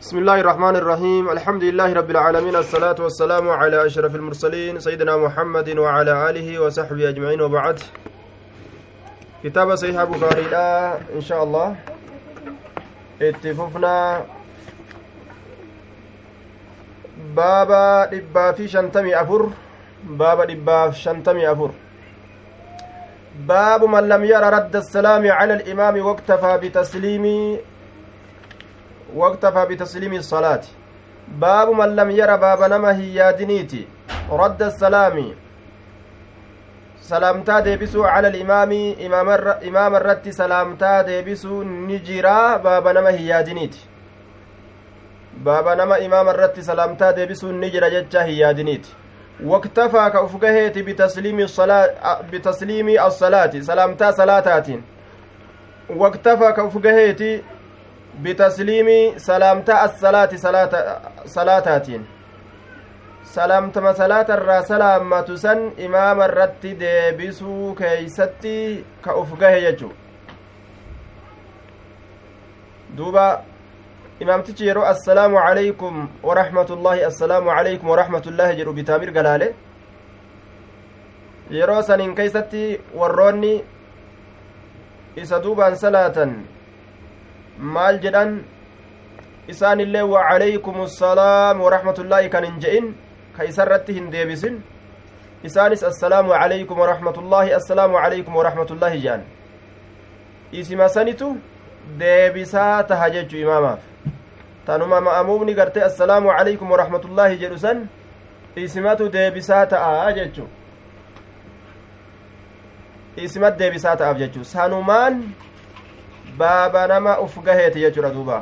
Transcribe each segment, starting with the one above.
بسم الله الرحمن الرحيم الحمد لله رب العالمين الصلاة والسلام على أشرف المرسلين سيدنا محمد وعلى آله وصحبه أجمعين وبعد كتاب صحيح بخاري إن شاء الله اتفقنا بابا دبا في شنتمي أفر بابا دبا في شنتمي أفر باب من لم ير رد السلام على الإمام واكتفى بتسليم واكتفى بتسليم الصلاة. باب من لم ير باب نما هيادنيتي رد السلام. سلامتا ديبسو على الإمام إمام, الر... إمام الرد سلامتا ديبسو نجرا باب نما هيادنيتي باب نما إمام الرد سلامتا ديبسو نجرا جتشا هيادنيتي واكتفى كأفقهيت بتسليم الصلاة بتسليم الصلاة سلامتا صلاتات واكتفى كأفقهيت بتسليم سلامتا الصلاة صلاة صلاتاتين salaamtama salaata irraa salaammatu san imaama irratti deebisuu keeysatti ka uf gahe jechu duuba imaamtichi yeroo assalaamu calaykum waraxmatullaahi assalaamu calaykum waraxmatullaahi jedhu bitaa mirga laale yeroo saniin keeysatti warroonni isa duubaan salaatan maal jedhan isaan illee wacalaykum assalaam waraxmatullaahi kan hin je'in ka isa irratti hin deebisin isaanis assalaamu calaykum waraxmatullaahi assalaamu calaykum waraxmatullaahi jedhan isima sanitu deebisaa taha jechu imaamaaf tanuma ma'amuumni gartee assalaamu calaykum waraxmatullaahi jedhu san isimatu deebisaa ta'a jechu isimat deebisaa ta'aaf jechu sanumaan baaba nama uf gaheeti jechuudha duuba.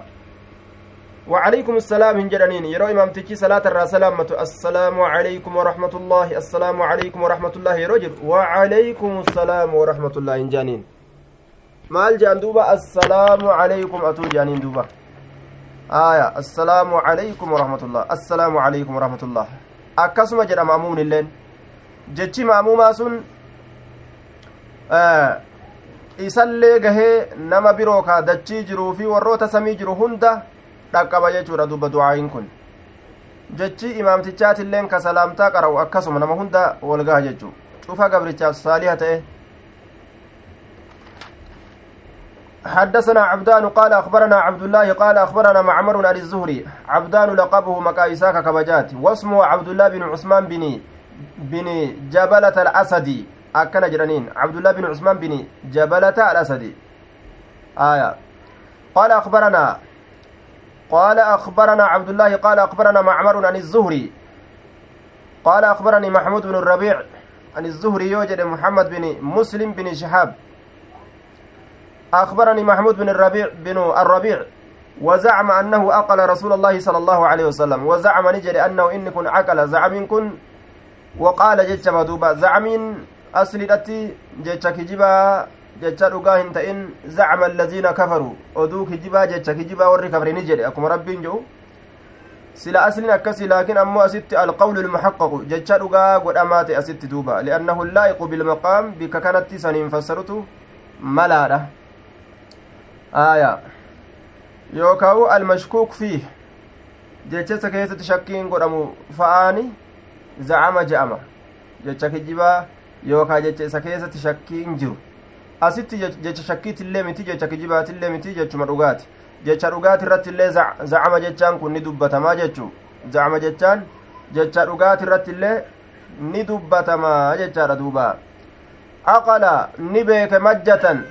وعليكم السلام هنجرانين يرو إمام تجي صلاة الرسلامة السلام عليكم ورحمة الله السلام عليكم ورحمة الله رجل وعليكم السلام ورحمة الله هنجانين مال جان دوبا السلام عليكم أتو جانين دوبا آية السلام عليكم ورحمة الله السلام عليكم ورحمة الله أكسما جرى مأمون اللين جتشي مأموما سن آه isallee gahee nama biroo kaa dachii jiruu fi warroota samii jiru hunda dhaqqaba jechuudha duba du'aayin kun jechi imaamtichaatilleen ka salaamtaa qara'u akkasuma nama hunda walgaha jechuu cufa gabrichaaf saaliha ta'e حدثنا عبدان قال أخبرنا عبد الله قال أخبرنا معمر عن الزهري عبدان لقبه مكايساك كبجات واسمه عبد الله بن عثمان بن بن جبلة الأسدي أكن جرانين عبد الله بن عثمان بن جبلة الأسدي آية قال أخبرنا قال أخبرنا عبد الله قال أخبرنا معمر عن الزهري قال أخبرني محمود بن الربيع عن الزهري يوجد محمد بن مسلم بن شهاب أخبرني محمود بن الربيع بن الربيع وزعم أنه أقل رسول الله صلى الله عليه وسلم وزعم نجري أنه إن كن عقل زعم كن وقال جج مدوبا زعم أصلي جج كجبا jecha dhugaa hin ta'in zacma allaziina kafaruu oduu kijibaa jecha kijibaa warri kafrini jedhe akkuma rabbiin jedhu sila aslin akkasi laakin ammoo asitti alqawlu lmuxaqaqu jecha dhugaa godhamaa ta'e asitti duuba liannahu laa'iqu bilmaqaam bikka kanatti saniin fassarutu malaadha aya yookaawu almashkuuk fiih jechasa keessatti shakkiin godhamu fa'aani zacama je'ama jecha kijibaa yookaa jecha isa keessatti shakkiin jiru. Asitti jecha shakkiitillee miti jecha kijibaatillee miti jechuma dhugaati. Jecha dhugaati irratti illee zacama jechaan kun ni dubbatamaa jechuu. Zacama jechaan jecha dhugaati irratti illee ni dubbatamaa jechaadha duuba. Aqala ni beeke majjatan.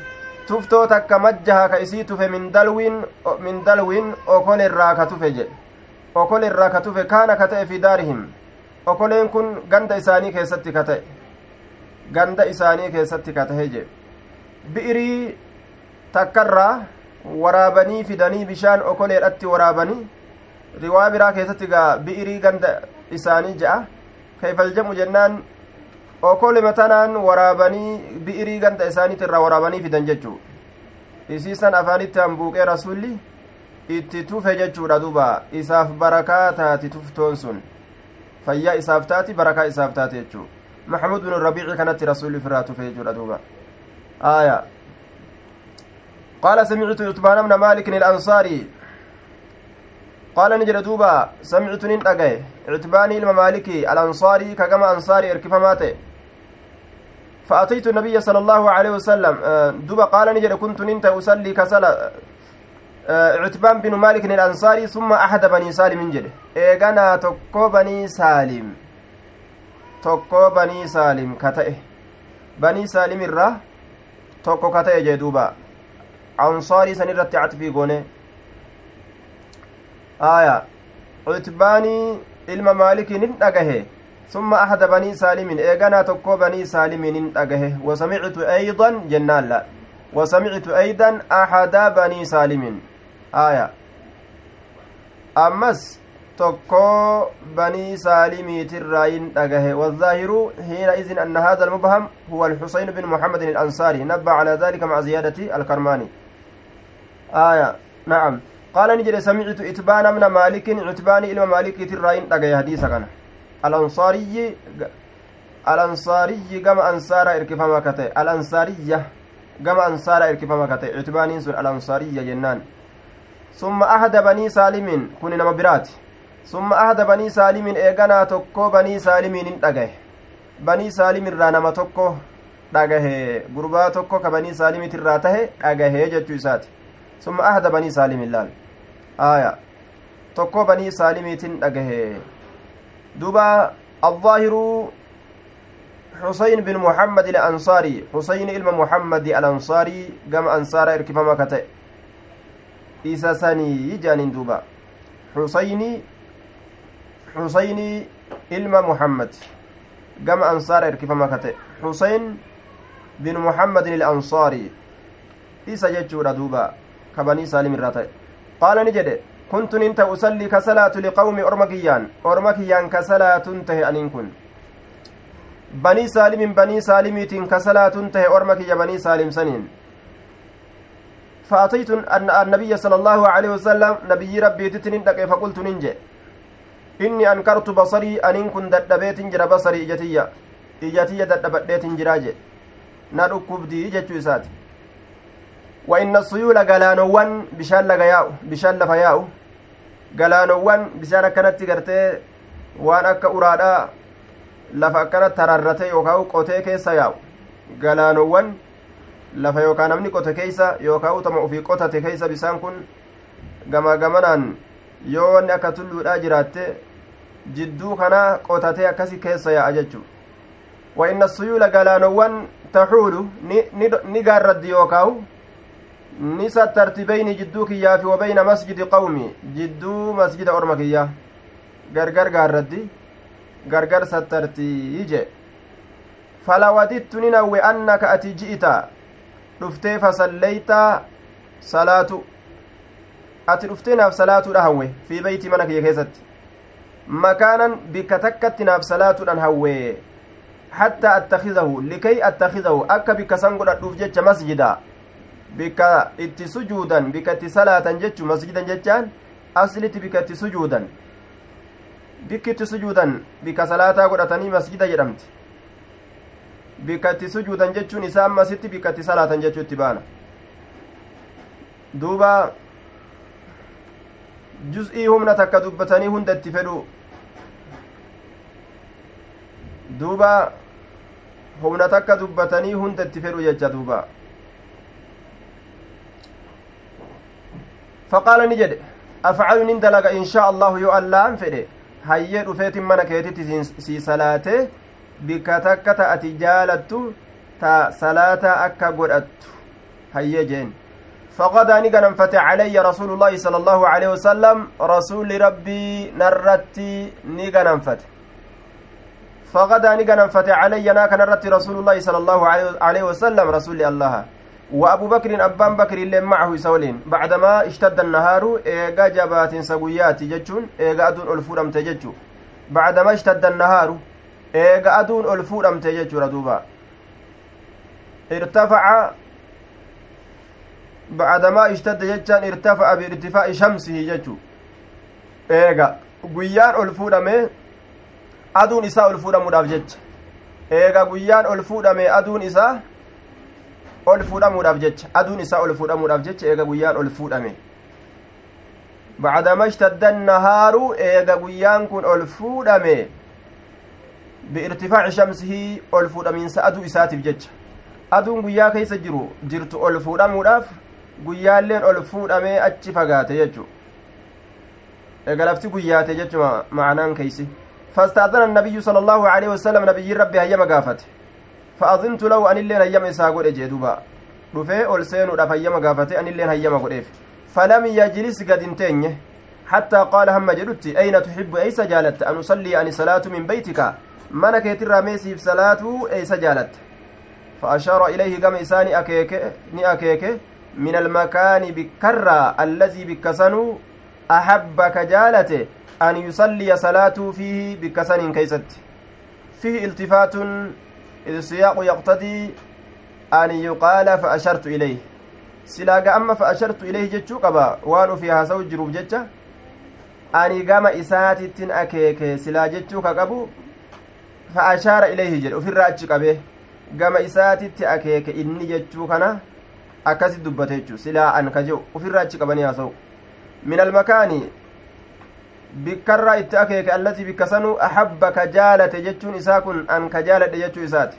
Tuftoo takka majjaha ka isii tufe min dalwin okole irraa ka tufe jedhe. Okole irraa ka tufe kaana ka ta'e fi daarihim. Okoleen kun ganda isaanii keessatti ka ta'e ganda isaanii keessatti ka tahe jedhe bi'irii takkarraa waraabanii fidanii bishaan okoleedhatti waraabanii riwaa biraa keessatti gaa bi'irii ganda isaanii ja'a keeyfaljamu jennaan okolema tanaan waraabanii bi'irii ganda isaaniit irraa waraabanii fidan jechuu isiisan afaanitti hambuuqee rasulli itti tufe jechuudha duba isaaf barakaa taati tuftoon sun fayyaa isaaf taati barakaa isaaf taate jechuu bin rabiici kanatti rasulli ofirraa tufe jechuudha duuba آية. قال سمعت عثمان بن مالك الأنصاري. قال دوبا سمعت ننتقى عتباني الممالكي الأنصاري كما أنصاري إركفماته فأتيت النبي صلى الله عليه وسلم. دوبا قال نجد كنت ننت أصلي كسلا عتبان بن مالك الأنصاري ثم أحد بني سالم جده. إيغانا تكو بني سالم. تكو بني سالم كتئه بني سالم الرّ tokko kata'e jee duuba. Ansaarii san irratti catfii goone. Aya. Cutbaanii ilma maalikiin hin dhagahe. ثم أحد بني سالم إيغانا تكو بني سالم ننتقه وسمعت أيضا جنان لا وسمعت أيضا أحد بني سالم آية أمس tokko banii saalimiitirraayin dhagahe. والظاهر حينئذ أن هذا المبهم هو الحسين بن محمد الأنصاري نبه على ذلك مع زيادة الكرماني آية نعم قال نجد سمعت إتبان من مالك عتبان إلى مالك تراين dhagaye hadiisa kana. الأنصاري الأنصاري كما أنصار إركفما كتئ الأنصارية كما أنصار إركفما كتئ عتبانين سن الأنصارية جنان ثم أحد بني سالم كن نما برات summa ahada banii saalimin eeganaa tokko banii saalimiin hin dhagahe banii saalim irraa nama tokko dhagahe gurbaa tokko ka banii saalimitirraa tahe dhagahe jechuu isaati summa ahada banii saalimin laal aya tokko banii saalimiitin dhagahe duba الظاهر حسين بن محمد الأنصاري حسين إلما محمد الأنصاري قام أنصار إركفما كتئ إيسا سني يجان دوبا حسيني isa jechuudha duuba ka banii saalim irraa ta'e qaala ni jedhe kuntu nin ta usallii ka salaatu liqawmi orma kiyyaan orma kiyyaan ka salaatun tahe aniin kun banii saalimin banii saalimiitiin ka salaatun tahe orma kiyya banii saalim saniin فأتيت النبي صلى الله عليه وسلم نبي ربي تتنين فقلت ننجي inni ankartu basarii aniin kun dadhabeetin jira basarii ijatiyya ijatiyya dadhabadheetin jiraa jedhe na dhukkubdii jechuu isaati wa inna suyuula galaanowwan bishaan laga yaa'u bishaan lafa yaa'u galaanowwan bishaan akkanatti gartee waan akka uraadhaa lafa akkana tararrate yookaan qotee keessa yaa'u galaanowwan lafa yookaan namni qote keeysa yookaan utama ofii qotate keeysa bisaan kun gama gamanaan yoo wanni akka tulluudhaa jiraatte jidduu kana qotatee akkasi keessa yaa'a jechu wa inna suyuula galaanowwan taxuulu ni gaarraddi yookaawu ni sattarti beyni jidduu kiyyaa fi wabeyna masjidi qawmi jidduu masjida orma kiyya gargar gaarraddi gargar sattartii ije falawadittu nin hawwe annaka ati ji'ita dhuftee fasalleyta salaatu ati dhuftee naaf salaatuudha hawwe fi beyti mana kiyya keessatti makaanan bikka takkatti naaf salaatuudhaan hawwe hattaa attakizahu likay attakizahu akka bikka san godhadhuuf jecha masjida bikka itti sujuudan bikka itti salaatan jechu masjidan jechaan aslitti bikka itti sujuudan bikki itti sujuudan bikka salaataa godhatanii masjida jedhamti bikka itti sujuudan jechuun isaa ammasitti bikka itti salaatan jechuu itti baana duuba juz'ii humna takka dubbatanii hunda itti fedhu duuba humna takka dubbatanii hunda itti fedhu jecha duuba faqaala ni jedhe afcalu nin dalaga inshaa allahu yoo allaan fedhe hayyee dhufeetin mana keetitti sii salaate bikka takka ta ati jaalattu ta salaata akka godhattu hayyee jeen فغدا نغنم فتح علي رسول الله صلى الله عليه وسلم رسول ربي نرتي نغنم فتح فغدا نغنم فتح علي ناكن رتي رسول الله صلى الله عليه وسلم رسول الله. وأبو بكر أبان بكر اللي معه يسولين. بعدما اشتد النهار إيغا جبات سقويات ججون إيغا أدون ألفورم تججو بعدما اشتد النهار إيغا أدون ألفورم تججو ردوبا. ارتفع بعدما اشتد جتان ارتفع بارتفاع شمسه جتو eega guyyaan ol fuudhame aduun isaa ol fuudhamuudhaaf jecha eega guyyaan ol fuudhame aduun isaa ol fuudhamuudhaaf jecha aduun isaa ol fuudhamuudhaaf jecha eega guyyaan ol fuudhame bacdama ishtadda annahaaru eega guyyaan kun ol fuudhame biirtifaaci shamsihii ol fuudhamiinsa aduu isaatiif jecha aduun guyyaa keeysa jiru jirtu ol fuudhamuudhaaf guyyaalleen ol fuudhamee achi fagaate jechu eega lafti guyyaate jechu macanaan keeysi فاستأذن النبي صلى الله عليه وسلم نبي ربي هيما قافته فأظنت له أن اللين هيما إساقود أجيدوبا dhufee ol seenuudhaaf hayyama gaafate anilleen hayyama godheef falam yajlis gad hin teenye hattaa qaala hamma jedhutti ayna tuxibbu eeysa jaalatta an usallii ani salaatu min beytika mana keetirraa meesiif salaatuu eeysa jaalatta فأشار إليه كما إساني أكيك ني أكيك من المكان بكرة الذي بكسنو أحبك جالته أن يصلي صلاته فيه بكسن كيست فيه التفات السياق يقتضي أن يقال فأشرت إليه silaaga amma fa'ashartu ilayhi jechuu qaba waan ufii haasa'u jiruuf jecha ani gama isaatittin akeeke silaa jechuu ka qabu fa'ashaara ilayhi jedhe ufirraa achi qabe gama isaatitti akeeke inni jechuu kana akkasit dubbate jechuu silaa an ka jehu ufirraa achi qabanii haasa'u min almakaani bikkarraa itti akeeke allatii bikka sanuu ahabba ka jaalate jechuun isaa kun an ka jaaladhe jechuu isaati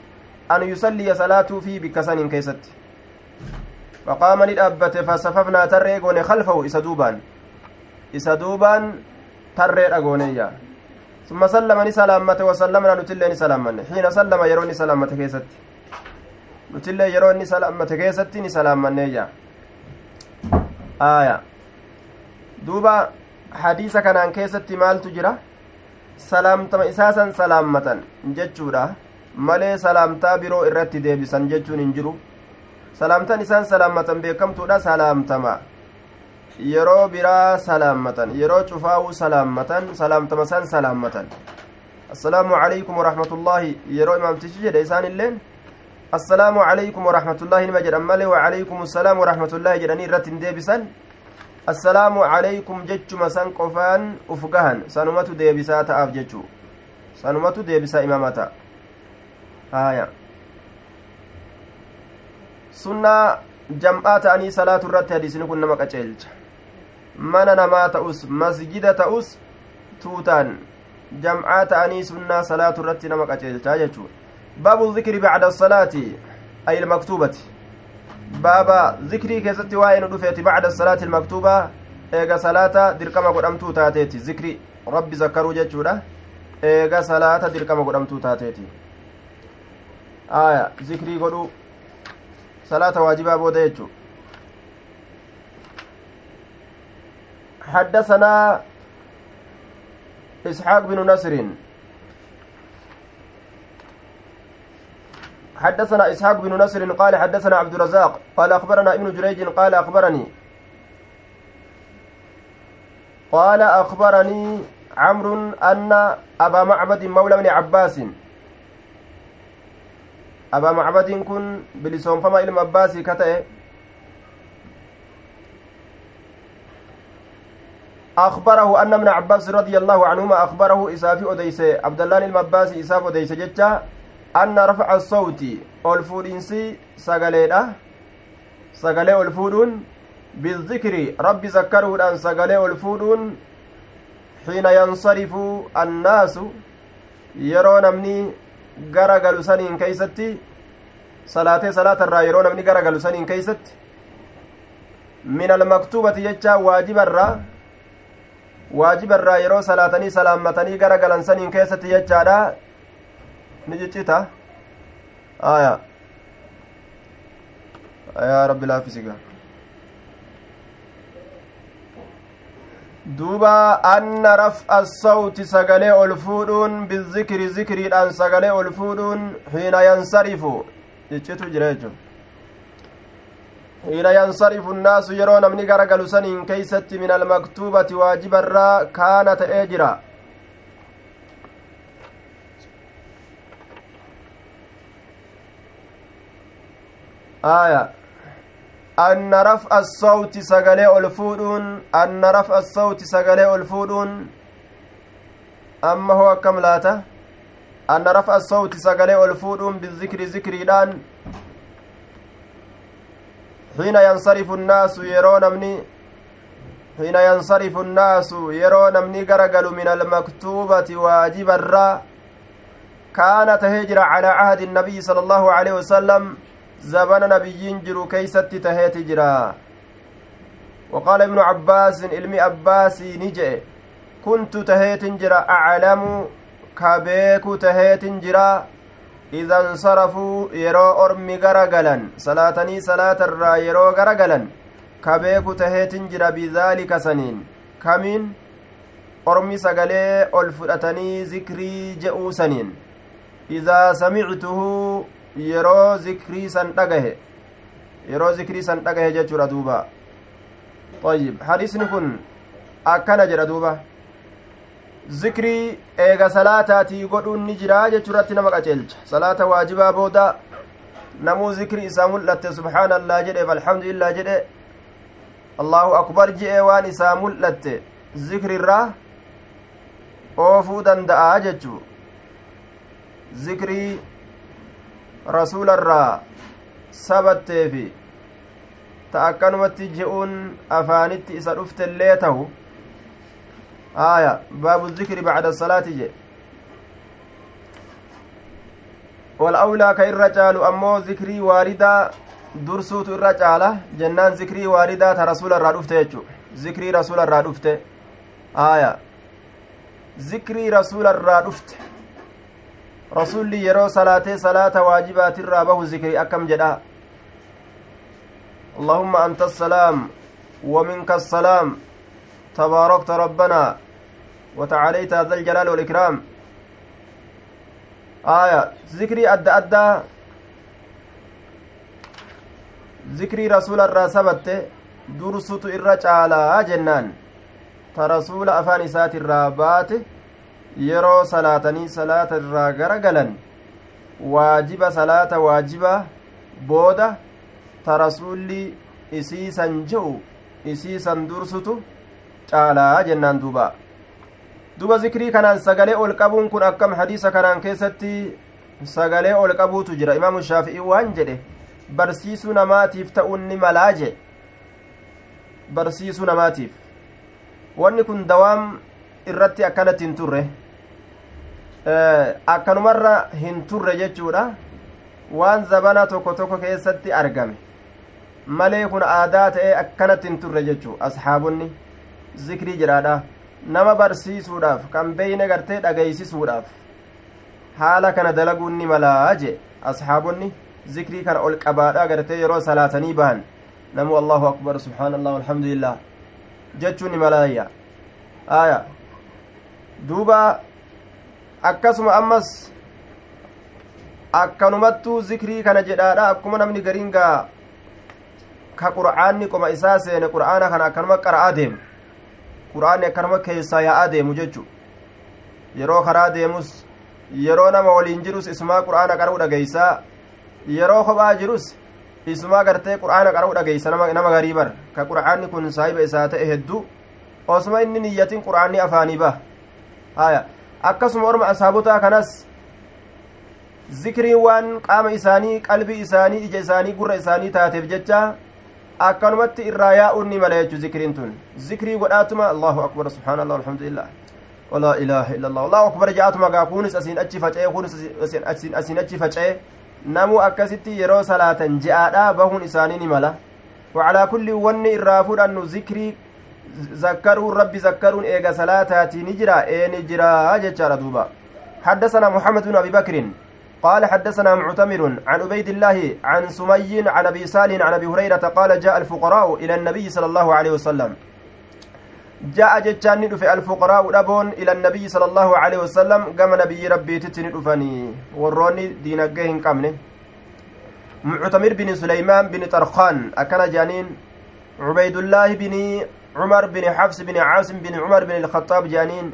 an yusalliya salaatuu fi bikka saniin keessatti faqaama ni dhaabbate fasafafnaa tarree goone kalfahu isa duubaan isa duubaan tarreedha gooneeyya summa sallama ni salaammate wasallamnaa nutillee ni salaammanne xiina sallama yeroo ni salaammate keessatti nutillee yeroo inni salaammate keessatti ni salaammanneeyya aaya duuba hadiisa kanaan keessatti maaltu jira salaamtama isaasan salaammatan jechuudha malee salaamtaa biroo irratti deebisan jechuun hin jiru salaamtan isaan salaammatan beekamtuudha salaamtama yeroo biraa salaammatan yeroo cufaa'uu salaammatan salaamtama san salaammatan assalaamu calaykum waraxmatullaahi yeroo imaamtichi jedhe isaan illeen assalaamu calaykum waraxmatullaahi nima jedhan malee wacalaykum assalaam waraxmatullaahi jedhanii irratti hin deebisan assalaamu calaykum jechuma san qofaan uf gahan sanumatu deebisaa ta'aaf jechuu sanumatu deebisaa imaamata haya sunnaa jam'aa ta'anii salaatu irratti hadiisni kun nama qaceelcha mana namaa ta'us masjida ta'us tuutaan jam'aa ta'anii sunnaa salaatu irratti nama qaceelchaa jechuudha zikri bacda salaati ay ilmaktuubati baaba zikrii keessatti waa'ee nu dhufeeti bacda salaati ilmaktuubaa eega salaata dirqama godhamtuu taateeti zikri rabbi zakkaruu jechuudha eega salaata dirqama godhamtuu taateeti aya zikrii godhuu salaata waajibaa booda jechuu حدثنا إسحاق بن نصر حدثنا إسحاق بن نصر قال حدثنا عبد الرزاق قال أخبرنا ابن جريج قال أخبرني قال أخبرني عمرو أن أبا معبد مولى بن عباس. أبا معبد كن بلسون فما إلم عباسي كتئ. أخبره أن ابن عباس رضي الله عنهما أخبره إسافي أديس عبد الله المباسي إساف أديس جتة أن رفع الصوت ألفودينسي سقليدة سقلي ألفودون بالذكر رب ذكروا أن سقلي ألفودون حين ينصرف الناس yeroo namni gara galu saniin keeysatti salaatee salaata irraa yeroo namni gara galu saniin keeysatti min almaktuubati jecha waajibarraa waajibarraa yeroo salaatanii salaammatanii gara galan saniin keessatti jechaadha ni ciccita aya yaa rabbi laafisiga duuba anna raf'a sawti sagalee ol fuudhuun bizikri zikriidhaan sagalee ol fuudhuun xiina yansarifu ciccitu jira jechuun xiina yansarifu nnaasu yeroo namni gara galu saniin keeysatti min almaktuubati waajibarraa kaana ta'ee jira raf'a assawti sagalee ol fuudhuun anna raf'a assawti sagalee ol fuudhuun amma hoo akkam laata anna raf'a assawti sagalee ol fuudhuun bizikri zikriidhaan xiina yansarifu nnaasu yeroo namni حين ينصرف الناس يرون نمني غرغل من المكتوبة واجب الرّ كان تهجر على عهد النبي صلى الله عليه وسلم زبن نبيين جرو كيست تهيت جرا. وقال ابن عباس علمي عباس نجئ. كنت تهيت جرا أعلم كبيك تهيت جرا. إذا انصرفوا يرو أرمي غرغلا صلاتني صلاة الرا يرو غرغلا كبيك تهيت جرا بذلك سنين. كمين؟ أرمي سغلي ألفؤتني ذكري جئو سنين. idaa samictuhu yeroo zikrii san dhagahe yeroo zikrii san dhagahe jechuudha duuba ayyib hadisni kun akkana jedha duuba zikrii eega salaataatii godhuun ni jiraa jechuurratti nama qaceelcha salaata waajibaa booda namuu zikrii isaa mul'atte subhaanallah jedheef alhamdulillah jedhe allahu akbar je'e waan isaa mul'atte zikriirraa oofuu danda'a jechuu zikrii rasuularraa sabatteefi ta akkanumatti je'uun afaanitti isa dhuftellee tahu aya baabu zikri bacda salaati je walawlaa ka irra caalu ammoo zikrii waaridaa dursuutu irra caala jennaan zikrii waaridaa ta rasuula irraa dhufte jechu zikrii rasuula irraa dhufte aya zikrii rasuula irraa dhufte rasuulli yeroo salaatee salaata waajibaatirraa bahu zikrii akkam jedha اللهم أنت السلام ومنك السلام. تباركت ربنا وتعاليت ذا الجلال والإكرام. آية. ذكري أدى أدى. ذكري رسول الراسبت درست إرج على جنان. ترسول أفان إسات الرابات. Yeroo salaatanii salaata irraa gara galan waajiba salaata waajiba booda ta rasuulli isiisan je'u isiisan dursutu caalaa jennaan duuba duba zikrii kanaan sagalee ol qabuun kun akkam hadiisa kanaan keessatti sagalee ol qabuutu jira imaamu shaafi'ii waan jedhe barsiisuu namaatiif ta'uun ni malaa je barsiisuu namaatiif wanni kun dawaam irratti akkanatti hin turre akkanumarra hin turre jechuudha waan zabana tokko tokko keessatti argame malee kun aadaa ta'ee akkanatti hin turre jechuu asxaabonni zikrii jedhaadha nama barsiisuudhaaf kan beeyne gartee dhageeysisuudhaaf haala kana dalaguun ni malaa je asxaabonni zikrii kana ol qabaadha gartee yeroo salaatanii bahan namu allahu akbar subhaanallah alhamdulillah jechuun ni malaayya aya duuba akkasuma ammas akkanumattuu zikrii kana jedhaadha akkuma namni gariin gaa ka qur'aanni qoma isaa seene qur'aana kana akkanuma qara'aa deemu qur'aanni akkanuma keessaa yaa'aa deemu jechu yeroo karaa deemus yeroo nama waliin jirus isumaa qur'aana qara'u dhageeysaa yeroo kophaa jirus isumaa gartee qur'aana qara'u dhageeysa nama garii bar ka qur'aanni kun saahiba isaa ta'e hedduu osuma inni niyyatin qur'aanni afaanii baha haya akkasuma orma asaabotaa kanas zikriin waan qaama isaanii qalbii isaanii ija isaanii gurra isaanii taateef jecha akkanumatti irraa yaa'uun ni mala jechuu zikriin tun zikrii godhaatuma allahu akbar subhaana alhamdulillah walaa ilaaha illa allah allahu akbar ja'atuma gaa kunis asiin achi faca'e kunis asiin achi faca'e namuu akkasitti yeroo salaatan je'aadha bahuun isaanii ni mala wacalaa kulli wanni irraa fudhannu zikrii zakkaruun rabbi zakkaruun eega salaataatii ni jira ee ni jira jechaadha حدثنا محمد بن ابي بكر قال حدثنا معتمر عن عبيد الله عن سمي عن ابي سال عن ابي هريره قال جاء الفقراء إلى النبي صلى الله عليه وسلم جاء جتان ندف الفقراء دبون إلى النبي صلى الله عليه وسلم قام نبي ربي تتني دفني وروني دينغهن قمنه معتمر بن سليمان بن طرخان اكن جانين عبيد الله بن عمر بن حفص بن عاصم بن عمر بن الخطاب جانين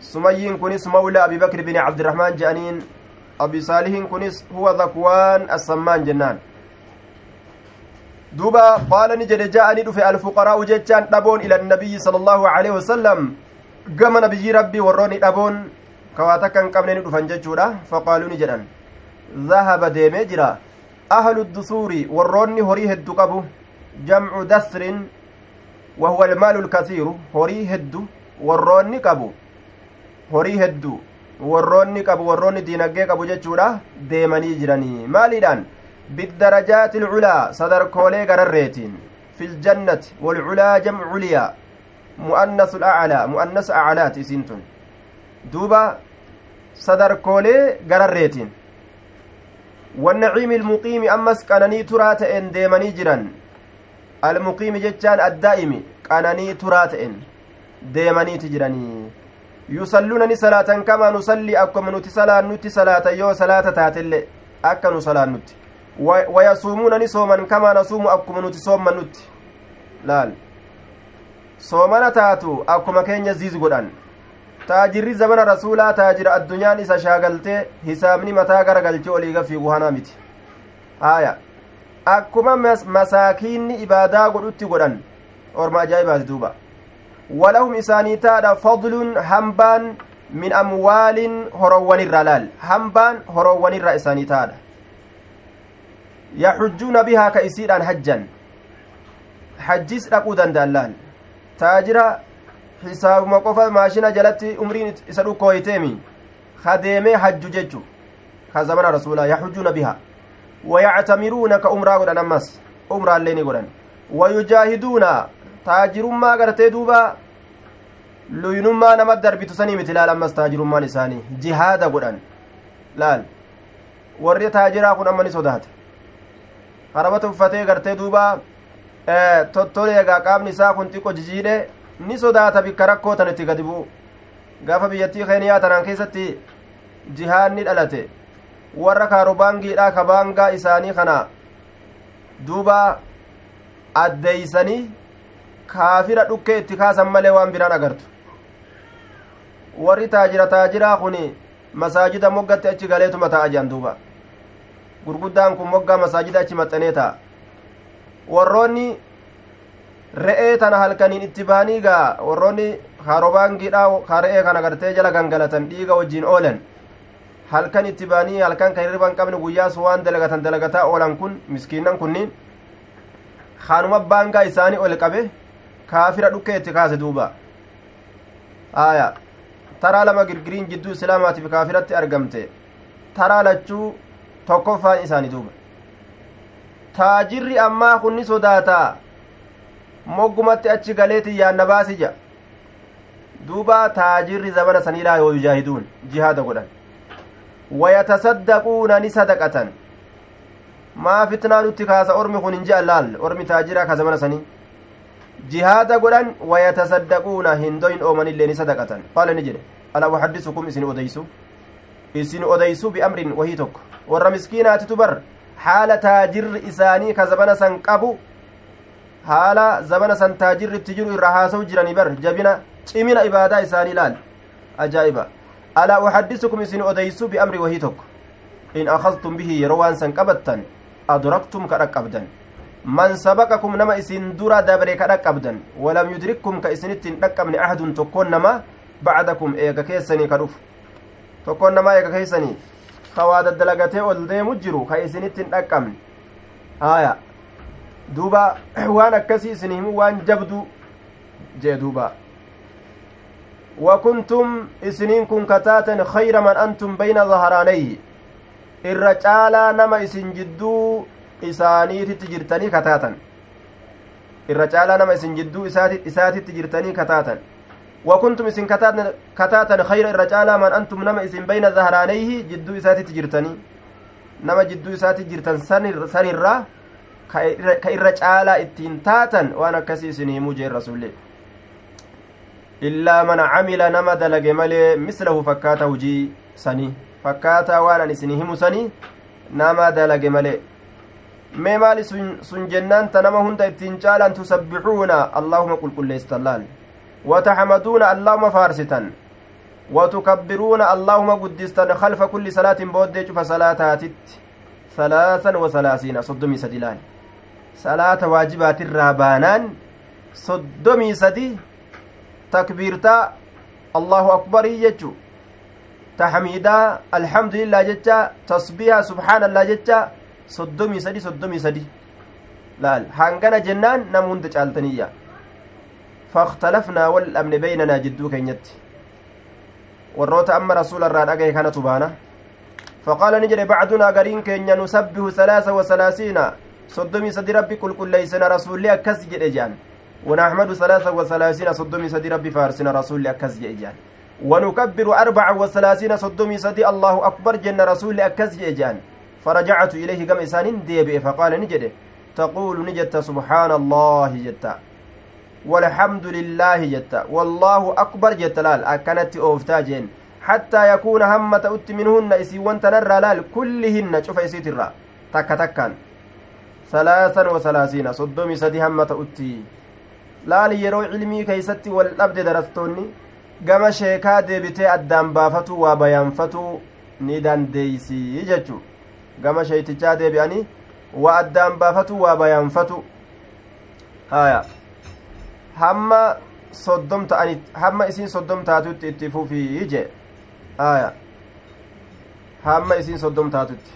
سمي كنس مولى أبي بكر بن عبد الرحمن جانين أبي صالح كنس هو ذكوان السمان جنان. دوبا قال نجد جاءني دفع الفقراء جتان دبون إلى النبي صلى الله عليه وسلم. قام نبي ربي وروني دبون كواتكن قبل ندفن ججورا فقالوا نجدان ذهب ديمي جرا أهل الدثور وروني هريه الدقبو جمع دسر وهو المال الكثير هوري هدو warroonni qabu horii hedduu warroonni qabu warroonni diinagdee qabu jechuudha deemanii jiranii maaliidhaan biddarajaati ilculaa sadarkoolee gararreetiin fi ljannati walculaa jamcu culiyaa mu'annasu aclaa mu'annas aclaati isiin tun duuba sadarkoolee gararreetiin والنعيم المقيم أمس قنني ترى تئن ديمني جرا الدائم قنني ترى تئن ديمني تجرني يصلون ني صلاة كما نصلي أكم نتي صلاة نتي صلاة يو صلاة تاتل أكا نصلاة نتي ويصومون ني صوما كما نصوم أكم نتي صوما نتي laal soomana taatu akkuma keenya ziiz godhan taajirri zamana rasuulaa taajira addunyaan isa shaagaltee hisaabni mataa gara galchee olii gafiigu hanaa miti haaya akkuma masaakiinni ibaadaa godhutti godhan orma ajaa'ibaati duuba walahum isaanii taadha fadlun hambaan min amwaalin horowwanirra laal hambaan horowwanirra isaanii taadha yaxujjuuna bihaa ka isiidhaan hajjan hajjiis dhaquu danda'an laal taajira hisaabuma qofa maashina jalatti umriin isa dhukkooyteemi kadeemee hajju jechu ka zamana rasuulaa yaxujjuuna bihaa ka umraa godhan ammas umraallee ni godhan wayujaahiduuna taajirummaa gartee duuba luynummaa nama darbitu sanii miti laal ammas taajirummaan isaanii jihaada godhan laal warri taajiraa kun amma ni sodaata harabata uffatee gartee duuba tottoleegaa qaamni isaa kun xiqqo jijiidhe ni sodaata bikka rakkoo tan itti gadi bu'u gaafa biyyattii keeniyaa tanaan keessatti jihaadni dhalate warra kaarobaangiidha ka baangaa isaanii kana duuba addeeysanii kaafira dhukkee itti kaasan malee waan biraan agartu. Warri taajira taajiraa kun masaajida moggatti achi galeetuma ta'a jean duuba. Gurguddaan kun moggaa masaajida achi maxxanee ta'a. Warroonni re'ee tana halkaniin itti baanii gaa warroonni kaarobaangiidha ka re'ee kana gartee jala gangalatan dhiiga wajjiin oolan halkan itti baanii halkan kan hirriban qabne guyyaas waan dalagatan dalagataa oolan kun miskiinnan kunniin kaanuma baangaa isaanii ol qabe kaafira dhukkee itti kaase duuba. Aya taraa lama girgiriin jidduu islaamaatiif kaafiratti argamte. Taraa lachuu tokkoffaan isaanii duuba. Taajirri ammaa kunni sodaataa moggumatti achi galeeti yaanna baasija duuba taajirri zamana saniilaa yoo yujaahiduun jihaada godhan sadaqatan maa fitnaa nutti kaasa ormi kun hin je'an laal ormi taajiraa ka zamana sanii jihaada godhan wayatasaddaquuna hindoyin oomanillee ni sadaqatan qaala ni jedhe alaa uhaddisukum isin odeysu isin odeysu biamrin wahii tokko warra miskiinaatitu bar haala zamana san taajirri itti jiru irra haasa'u jiranii bar jabina cimina ibaadaa isaanii laal alaa uhaddisukum isin odeysu biamri wahii tokko in akhadtum bihi yeroo waan san qabattan adraktum ka dhaqqabdan man sabaqakum nama isin dura dabre ka dhaqqabdan walam yudrikkum ka isinitti hin dhaqqabne ahadun tokkoon nama bacdakum eega keessanii ka dhufu tokkoon namaa eega keessanii ka waa daddalagatee ol deemu jiru ka isinitti hin dhaqqabne haya duuba waan akkasii isin himu waan jabdu jee duuba وكنتم إسنين كن كتاتا خير من أنتم بين isin jidduu isaaniititti jirtanii kataatan irra caalaa nama isin jidduu isaatitti jirtanii kataatan وكنتم إسن كتاتا خير الرجال من أنتم نما إسن بين ظهرانيه جدو إساتي تجرتني نما جدو إساتي جرتن سنر سنر كإرجال إتين تاتا. وأنا كسي سني موجي الرسول إلا من عمل نما دلق ملي مثله فكاته وجي سني fakkaataa waan an isin himu sanii nama dalage malee mee maali sun jennaan ta nama hunda ittiin caalan tusabbixuuna allahuma qulqulleessitan laal wataxmaduuna allahuma faarsitan وتكبرون اللهم قدستن خلف كل صلاة بود شوف صلاة تت ثلاثا وثلاثين صدمي سدلان صلاة واجبات الرابانان صدمي سدي أكبر يجو تحميدا الحمد لله جتا تصبيها سبحان الله جتا صدمي سدي صدمي سدي laal hangana jennaan nama hunda caaltaniyya فاختلفنا والأمن بيننا جدو كينيت warroota amma rasuula irraa dhagaye kanatu baana faqaala ni jedhe bacdunaa gariin keenya nusabbihu salaasa wasalaasiina soddomii sadi rabbi qulqulleeysina rasuulli akkas jedhe jean ونحمد ثلاثة وثلاثين صدومي سدي ربي فارسنا رسول أكز جيجان. ونكبر أربعة وثلاثين صدومي سدي الله أكبر جن رسول أكز جيجان. فرجعت إليه قم إسان ديبئ فقال نجده تقول نجت سبحان الله جتا والحمد لله جتا والله أكبر جت لال. أكنت أوفتاجين حتى يكون همة أت منهن إسي وانتنر لال. كلهن. شوف إسيت الرا تك تكان ثلاثا وثلاثين صدومي سدي همة أتي laal yeroo cilmii keeysatti wal dhabde darastoonni gama sheekaa deebitee addaan baafatu waa bayaanfatu ni dandeeysii jechu gama sheeytichaa deebi'anii waa addaan baafatu waa bayaanfatu haya hamma soddom ta'ani hamma isiin soddom taatutti itti fufii je haya hamma isiin soddom taatutti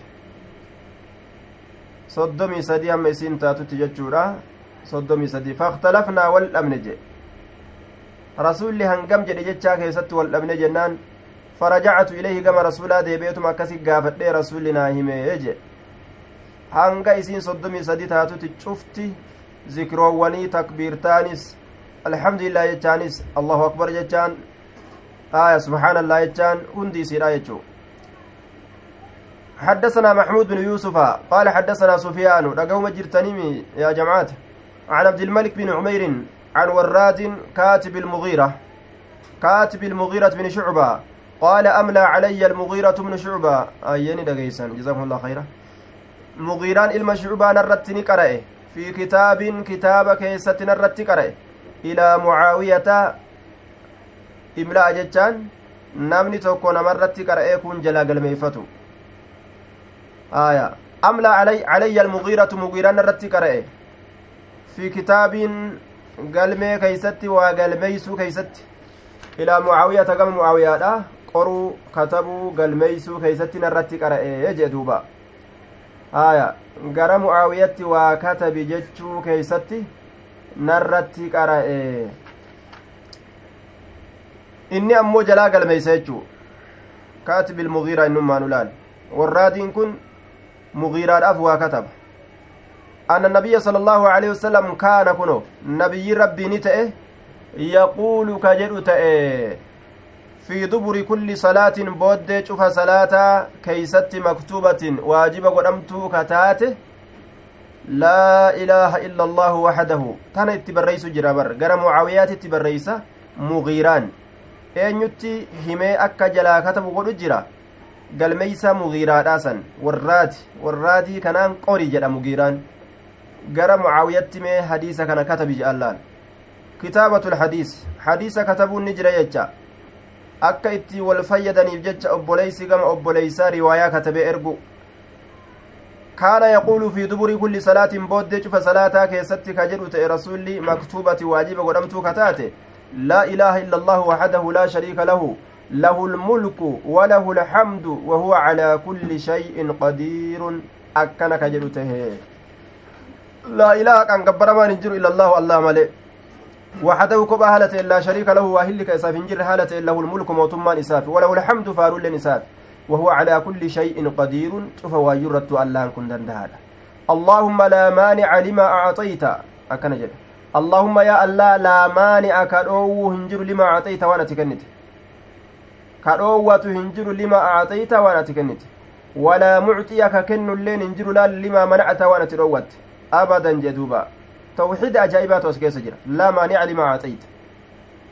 soddomii sadii hamma isiin taatutti jechuudha soddomii sadii fakhtalafnaa wal dhabne jedhe rasuulli hangam jedhe jechaa keessatti wal dhabne jennaan farajacatu ilayhi gama rasuulaa deebeetuma akkasi gaafadhee rasuulli naa himee jedhe hanga isiin soddomii sadi taatutti cufti zikroowwanii takbiirtaanis alhamdulillah jechaanis allahu akbar jechaan aya subhaanallah jechaan hundi isiidha jechuu حدثنا محمود بن يوسف قال حدثنا سفيان رقوم جرتنيمي يا جماعة عن عبد الملك بن عمير عن وراد كاتب المغيرة كاتب المغيرة بن شعبة قال أملى علي المغيرة بن شعبة. أيني دقيسا جزاكم الله خيرا. مغيران إلما شعبة نرتني قرأه في كتاب كتاب كيسة نرت قرأه إلى معاوية إملاء جتان namni tokko namarratti qara'ee kun jalaa galmeeyfatu aya amla calayya almugiiratu mugiiraan irratti qara'e fi kitaabiin galmee keeysatti waa galmeeysuu keeysatti ilaa mucaawiyata gama mucaawiyaadha qoruu katabuu galmeeysuu keeysatti narratti qara'e jee duuba haya gara mucaawiyatti waa katabi jechuu keeysatti narratti qara'e inni ammoo jalaa galmeeysa jechuu kaatibi ilmugiiraa innummaan ulaal warraadiin kun mugiiraadhaaf waa kataba أن النبي صلى الله عليه وسلم كان كنو نبي ربي نتأه يقول كجد تأه في دبر كل صلاة بود شوف صلاة كيست مكتوبة واجب قدمت كتاته لا إله إلا الله وحده. كان اتبريس جرابر قرى معاويات اتبريس مغيران. eenyutti himee akka jalaa katabu godhu jira galmeeysa mugiiraadhaasan warraati warraatii kanaan qori jedha mugiiraan gara mucaawiyatti mee hadiisa kana katabi je'allaan kitaabatu lhadiis hadiisa katabuun ni jira jecha akka itti wal fayyadaniif jecha obboleysi gama obboleysaa riwaayaa katabee ergu kaana yaquulu fi duburi kulli salaatin booddee cufa salaataa keessatti ka jedhu ta'e rasulli maktuubati waajiba godhamtuu kataate laa ilaaha illa allahu waxdahu laa shariika lahu له الملك وله الحمد وهو على كل شيء لا إله كان قبرمان انجر إلا الله الله ملئ وحده كبا هالة إلا شريك له واهلك إساف إنجر هالة إلا الملك موتمان إساف وله الحمد فارول إساف وهو على كل شيء قدير شوف ويرت الله كن دندهالا اللهم لا مانع لما أعطيت. أكن اللهم يا الله لا مانع كدو هنجر لما أعطيت وأنا تكنت. كدوة هنجر لما أعطيت وأنا تكنت. ولا معطي ككن اللين هنجر لا لما منعت وأنا تروت. Abadan jeduuba tawxiida ajaa'ibaatu as keessa jira laa maanica limaa acxayta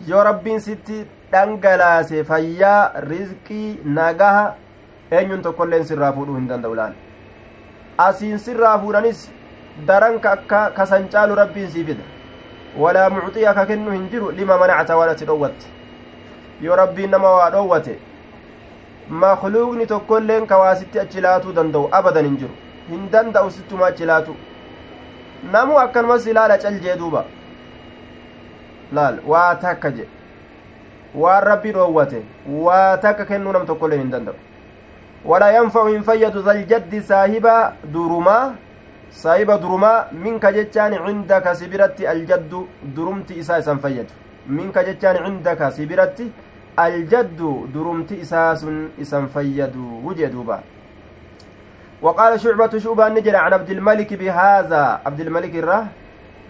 yoo rabbiin sitti dhangalaase fayyaa rizqii nagaha eenyun tokkoilleen sirraa fuudhuu hin danda'u laal asiin sirraa fuudhanis daran ka akka kasan caalu rabbiin sii fida walaa mucxiya ka kennu hin jiru lima manacta waan ati dhowwatte yoo rabbiin nama waa dhowwate makluuqni tokkoilleen ka waa sitti achi laatuu danda'u abadan hin jiru hin danda'u sittuma achi laatu namu akkanumas ilaala cal jee duuba laal waa takka je waan rabbi dhoowwate waa takka kennuu nam tokkollee hin danda'u walaa yanfacu hin fayyadu zaljaddi saahiba durumaa saahiba durumaa minka jechaan cindaka si biratti aljaddu durumti isaa isan fayyadu minka jechaan cindaka si biratti aljaddu durumti isaa sun isan fayyadu wujee duuba وقال شعبة شعبة نجر عن عبد الملك بهذا. عبد الملك الره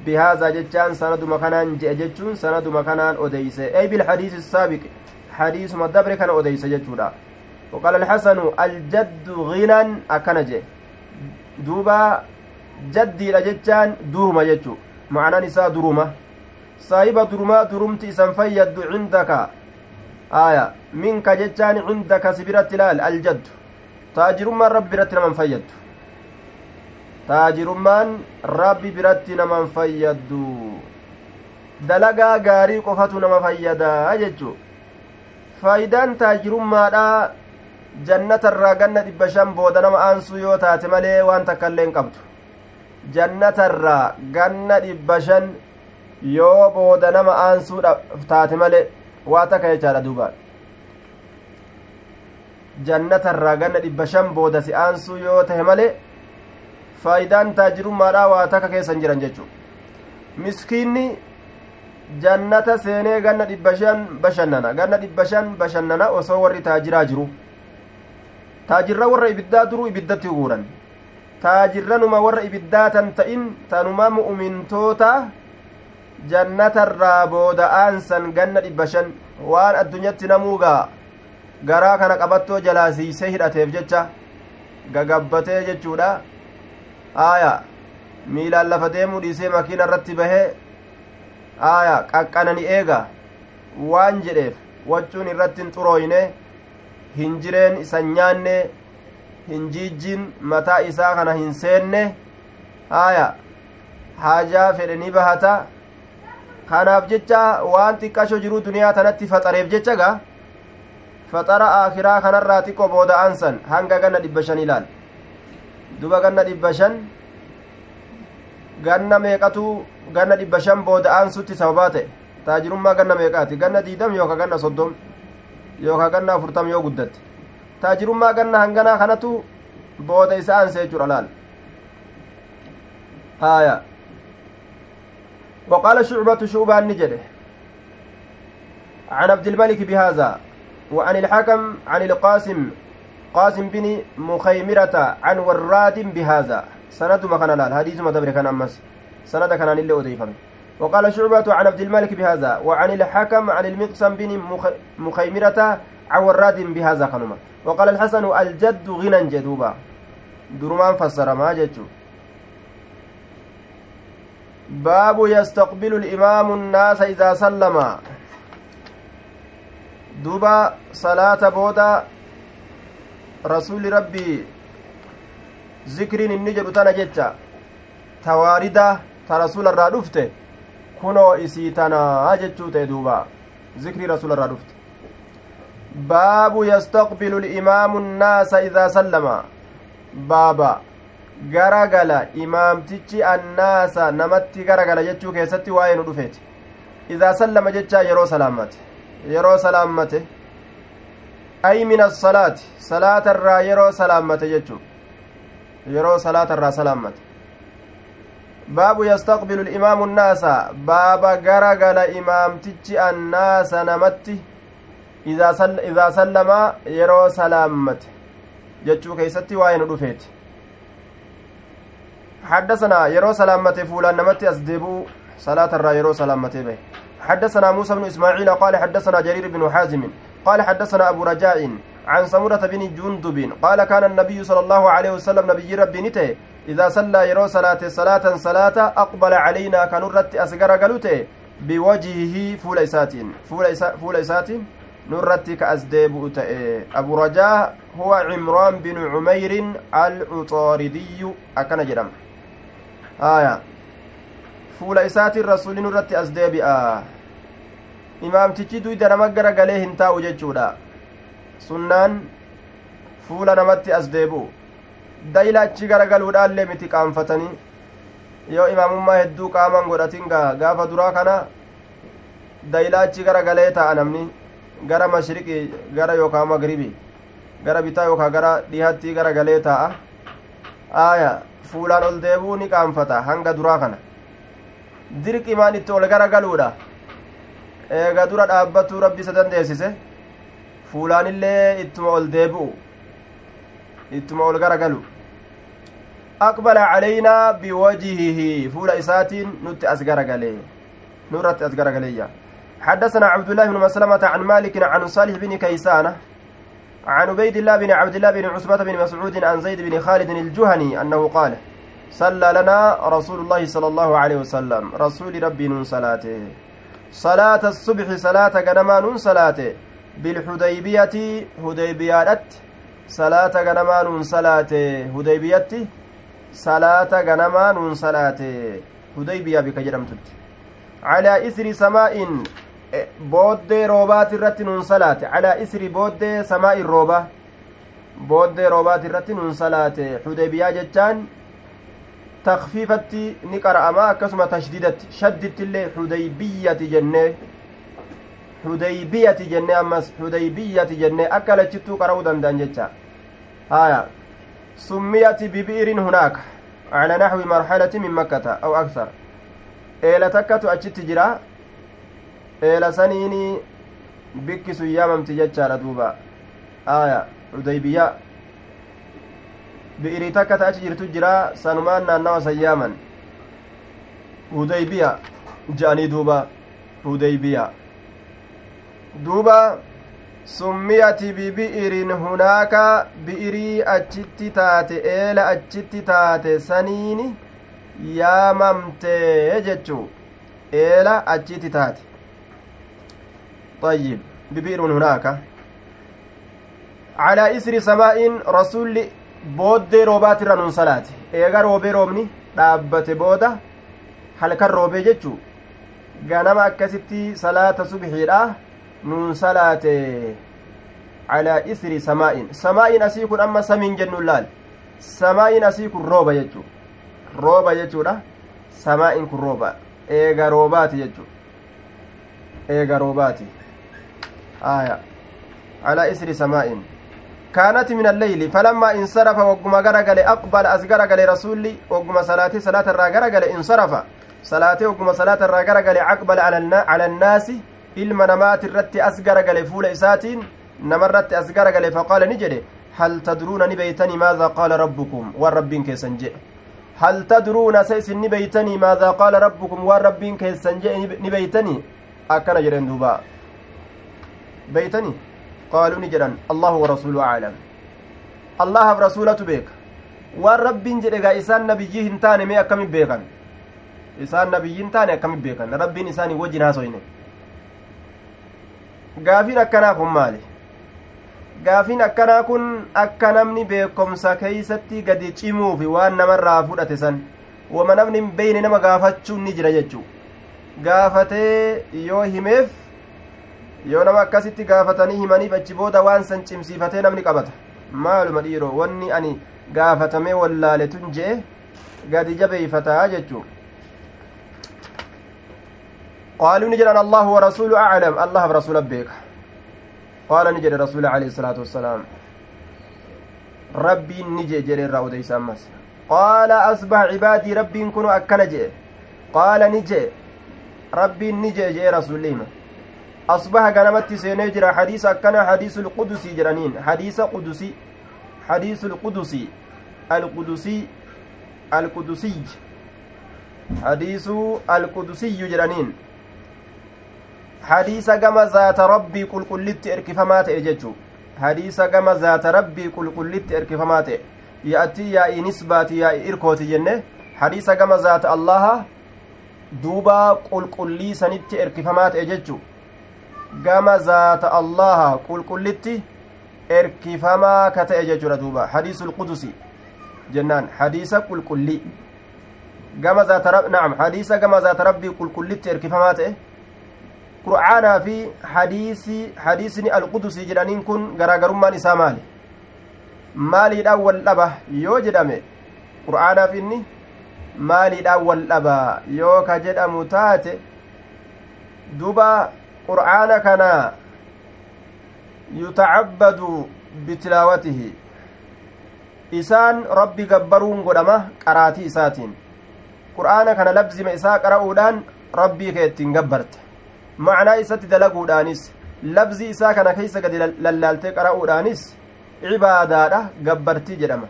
بهذا جتان سند مكانان جتون سند مكانان أديس أي بالحديث السابق حديث مدبر كان أديس جتودا وقال الحسن الجد غنى أكنج دوبا جدي جتان درما جتو معنى نساء درما صاحب درما درمت إسان فيد عندك. آية منك جتان عندك لال الجد. taajirummaan rabbi biratti naman fayyaddu. Taajirummaan rabbi biratti naman fayyaddu. Dalagaa gaarii qofatu nama fayyadaa jechuu. Faayidaan taajirummaadhaa jannatarraa ganna dhibba shan booda nama aansuu yoo taate malee waan takka illee hin qabdu. Jannatarraa ganna dhibba shan yoo booda nama aansuu taate malee waa takka jechaadha duubaan jannatarraa ganna dhibba shan booda si aansuu yoo tahe malee faayidaan taajirummaadhaa waa takka keessan jiran jechu miskiinni jannata seenee ganna dhibba shan bashannana ganna dhibba shan bashannana osoo warri taajiraa jiru. Taajirra warra ibiddaa duruu ibiddatti guuran taajirranuma warra ibiddaa tan ta'in tanuma mu'umintoota jannatarraa booda'aansan ganna dhibba shan waan addunyatti namuugaa garaa kana qabattoo jalaasiisee hidhateef jecha gagabbatee jechuudha aaya miilaan lafa deemuu dhiisee makiina irratti bahee aaya qaqqanani eega waan jedheef waccuun irratti hin xurooyne hin jireen isan nyaanne hin jiijjiin mataa isaa kana hin seenne aaya haajaa fedhe ni bahata kanaaf jecha waan xiqqasho jiruu duniyaa tanatti faxareef jecha gaa xiqqo booda'ansan hanga ganna dhibba shan ilaal duba ganna dhibba shan ganna meeqatu ganna dhibba shan booda'aansutti sababaa ta'e taajirummaa ganna meeqaati ganna diidam yooka ganna soddom yooka ganna afurtam yoo guddatte taajirummaa ganna hanganaa kanatu booda isa aanse jechuudha laal haya وقال شعبة شعبة نجده عن عبد الملك بهذا وعن الحكم عن القاسم قاسم بن مخيمرة عن وراد بهذا. سند ما كان لال حديث ما دبر كان أمس. سند كان لله أضيفا وقال شعبة عن عبد الملك بهذا وعن الحكم عن المقسم بن مخيمرة عن وراد بهذا خنما وقال الحسن الجد غنى جدوبا. درمان فسر ما جدو باب يستقبل الإمام الناس إذا سلم. دوبا صلاة بودا rasuuli rabbii zikriin inni jedhu tana jecha tawaarida ta rasuula irraa dhufte kunoo isii tanaa jechuu ta'e duuba zikrii rasuula irraa dhufte baabu yastaqbilu limaamu nnaasa idaa sallama baaba garagala imaamtichi annaasa namatti garagala jechuu keessatti waa'ee nu dhufeeti idaa sallama jechaa yeroo salaammate yeroo salaammate ay min assalaati salaata irraa yeroo salaammate jechu yeroo salaata irraa salaammate baabu yastaqbilu imaamu nnaasa baaba gara gala imaamtichi annaasa namatti idaa sallamaa yeroo salaammate jechuu keeysatti waa'ee nu dhufeeti حدثنا يرو سلامته فولان نمتي أسدبو صلاة الرا يرو سلامته به حدثنا موسى بن إسماعيل قال حدثنا جرير بن حازم قال حدثنا أبو رجاء عن سمرة بن جندب قال كان النبي صلى الله عليه وسلم نبي ربي نته إذا صلى يرو صلاة صلاة صلاة أقبل علينا كنرت أسقر قلوته بوجهه فول إسات فول, إسا فول إسات نرت كأزديب أبو رجاء هو عمران بن عمير العطاردي أكن جرم. آية. فول إسات الرسول نرت أزديب آه imaamtichi duyda nama gara galee hin taa'u jechuudha sunnaan fuula namatti as deebi'u dayla achi gara galuudhaallee miti qaanfatanii yoo imaamummaa hedduu qaaman godhatin gaafa duraa kana dayla achi gara galee taa'a namni gara mashriqi gara yookaan magribi gara bitaa yookaan gara dhihaatti gara galee taa'a aaya fuulaan ol deebuu ni qaanfata hanga duraa kana dirqimaan itti ol gara galuudha eega dura dhaabbatuu rabbi isa dandeessise fuulaanillee ittuma ol deebi'u ittuma ol gara galu aqbala calaynaa biwajihihi fuula isaatiin nutti as garagalee nurratti as garagaleeyya حدثنا عبد الله بن مسلمة عن مالك عن صالح بن كيسانة عن عبيد الله بن عبد الله بن عصبة بن مسعود عن زيد بن خالد الجهني أنه قال صلى لنا رسول الله صلى الله عليه وسلم. رسول ربي نون صلاته. صلاة الصبح صلاة غنما نون صلاته. بالحديبية هديبيات صلاة غنما نون صلاته. هديبية صلاة غنما نون صلاته. هديبية بك جرمتت على إثر سماء booddee roobaati irratti nuun salaate calaa isri booddee samaa'i rooba booddee roobaati irratti nuun salaate xudeybiyaa jechaan takfiifatti ni qara'ama akkasuma tashdidatti shaddittillee xudeybiyyati jennee xudeybiyyati jennee ammas xudeybiyyati jennee akka lachittuu qara'uu danda'an jecha haya summiyati bibi'irin hunaaka على نحو مرحلة من مكة أو أكثر إلى تكة أجت جرا eela saniini bikki sun yaamamti jechaadha duuba aya udaybiyaa bi'irii takka ta achi jirtu jira sanumaan naannawa san yaaman hudaybiya je'anii duuba hudaybiya duuba summiyati bibi'irin hunaaka bi'irii achitti taate eela achitti taate saniini yaamamte jechuu eela achitti taate طيب ببئر هناك على إسر سماء رسول booddee roobaatirra nun salaate eega roobee roobni dhaabbate booda halkan roobee jechuu ganama akkasitti salaata subxiidha nun salaate calaa isri samaa'in samaa'in asii kun amma samiin jennuun laal? Samaa'in asii kun rooba jechuu. Rooba jechuudha. Samaa'in kun rooba. Eega roobaati jechuu. Eega roobaati. Aya calaa isri samaa'in كانت من الليل فلما انصرف وقم غرغل أقبل أزغرغل رسولي وقم صلاة صلاة الراغرغل انصرف صلاة وقم صلاة الراغرغل أقبل على, النا على الناس hal tadruuna ni beeytanii maadaa qaala rabbukum waan rabbiin keessan jedhe hal tadruuna sa isin ni beeytanii maadaa qaala rabbukum waan rabbiin keessan jedhe ni beeytanii akkana jedhen duubaa بيتني قالوا نجرا الله ورسوله أعلم الله ورسوله بيك والرب جرى إسان نبيه هنتان مي أكم بيكا إسان نبيه هنتان أكم بيكا رب إسان وجنا سوين gaafiin akkanaa kun maali gaafiin akkanaa kun akka namni beekomsa keeysatti gadi cimuufi waan namarraa fudhate san wama namni hin beyne nama gaafachuun ni jira jechuu gaafatee yoo himeef yoo nama akkasitti gaafatanii himaniif achi booda waan san cimsiifatee namni qabata maaluma dhiiroo wanni ani gaafatamee wallaale tun je'e gadi jabeeyfataa jechuu قالوا نجد أن الله ورسوله أعلم الله برسول بيك قال نجد رسول عليه الصلاة والسلام ربي نجي جري الرأود يسمس قال أصبح عبادي ربي كنوا أكنجي قال نجي ربي نجي جي رسول الله أصبح قنمت سينجر حديث أكنا حديث القدسي جرانين حديث قدسي حديث القدسي القدسي القدسي حديث القدسي جرانين hadiisa gama zaata rabbii qulqullitti erkifamaa ta'e jechuu hadiisa gama zaata rabbii qulqullitti erkifamaa ta'e yaa'atti yaa'i nisbaati yaa'i irkooti jenne hadiisa gama zaata allaha duuba qulqullii sanitti erkifamaa ta'e jechuu gama zaata allaha qulqullitti erkifamaa ka ta'e jechuudha duuba hadiisul qudusi jennaan hadiisa qulqullii gama zaata na'am hadiisa gama zaata rabbii qulqullitti erkifamaa ta'e qur'aanaa fi hadiisii hadiisni alqudusii jedhaniin kun garaagarummaan isaa maali maaliidhaan wal dhaba yoo jedhame qur'aanaaf inni maaliidhaan wal dhaba yoo ka jedhamu taate duba qur'aana kana yutacabbadu bitilaawatihi. Isaan rabbi gabbaruun godhama qaraatii isaatiin. Qur'aana kana labzima isaa qara'uudhaan rabbii kee ittiin gabbarte. Macnaa isatti dalaguudhaanis labzii isaa kana keeysa gadi lallaaltee qara'uudhaanis cibaadaadha gabbartii jedhama.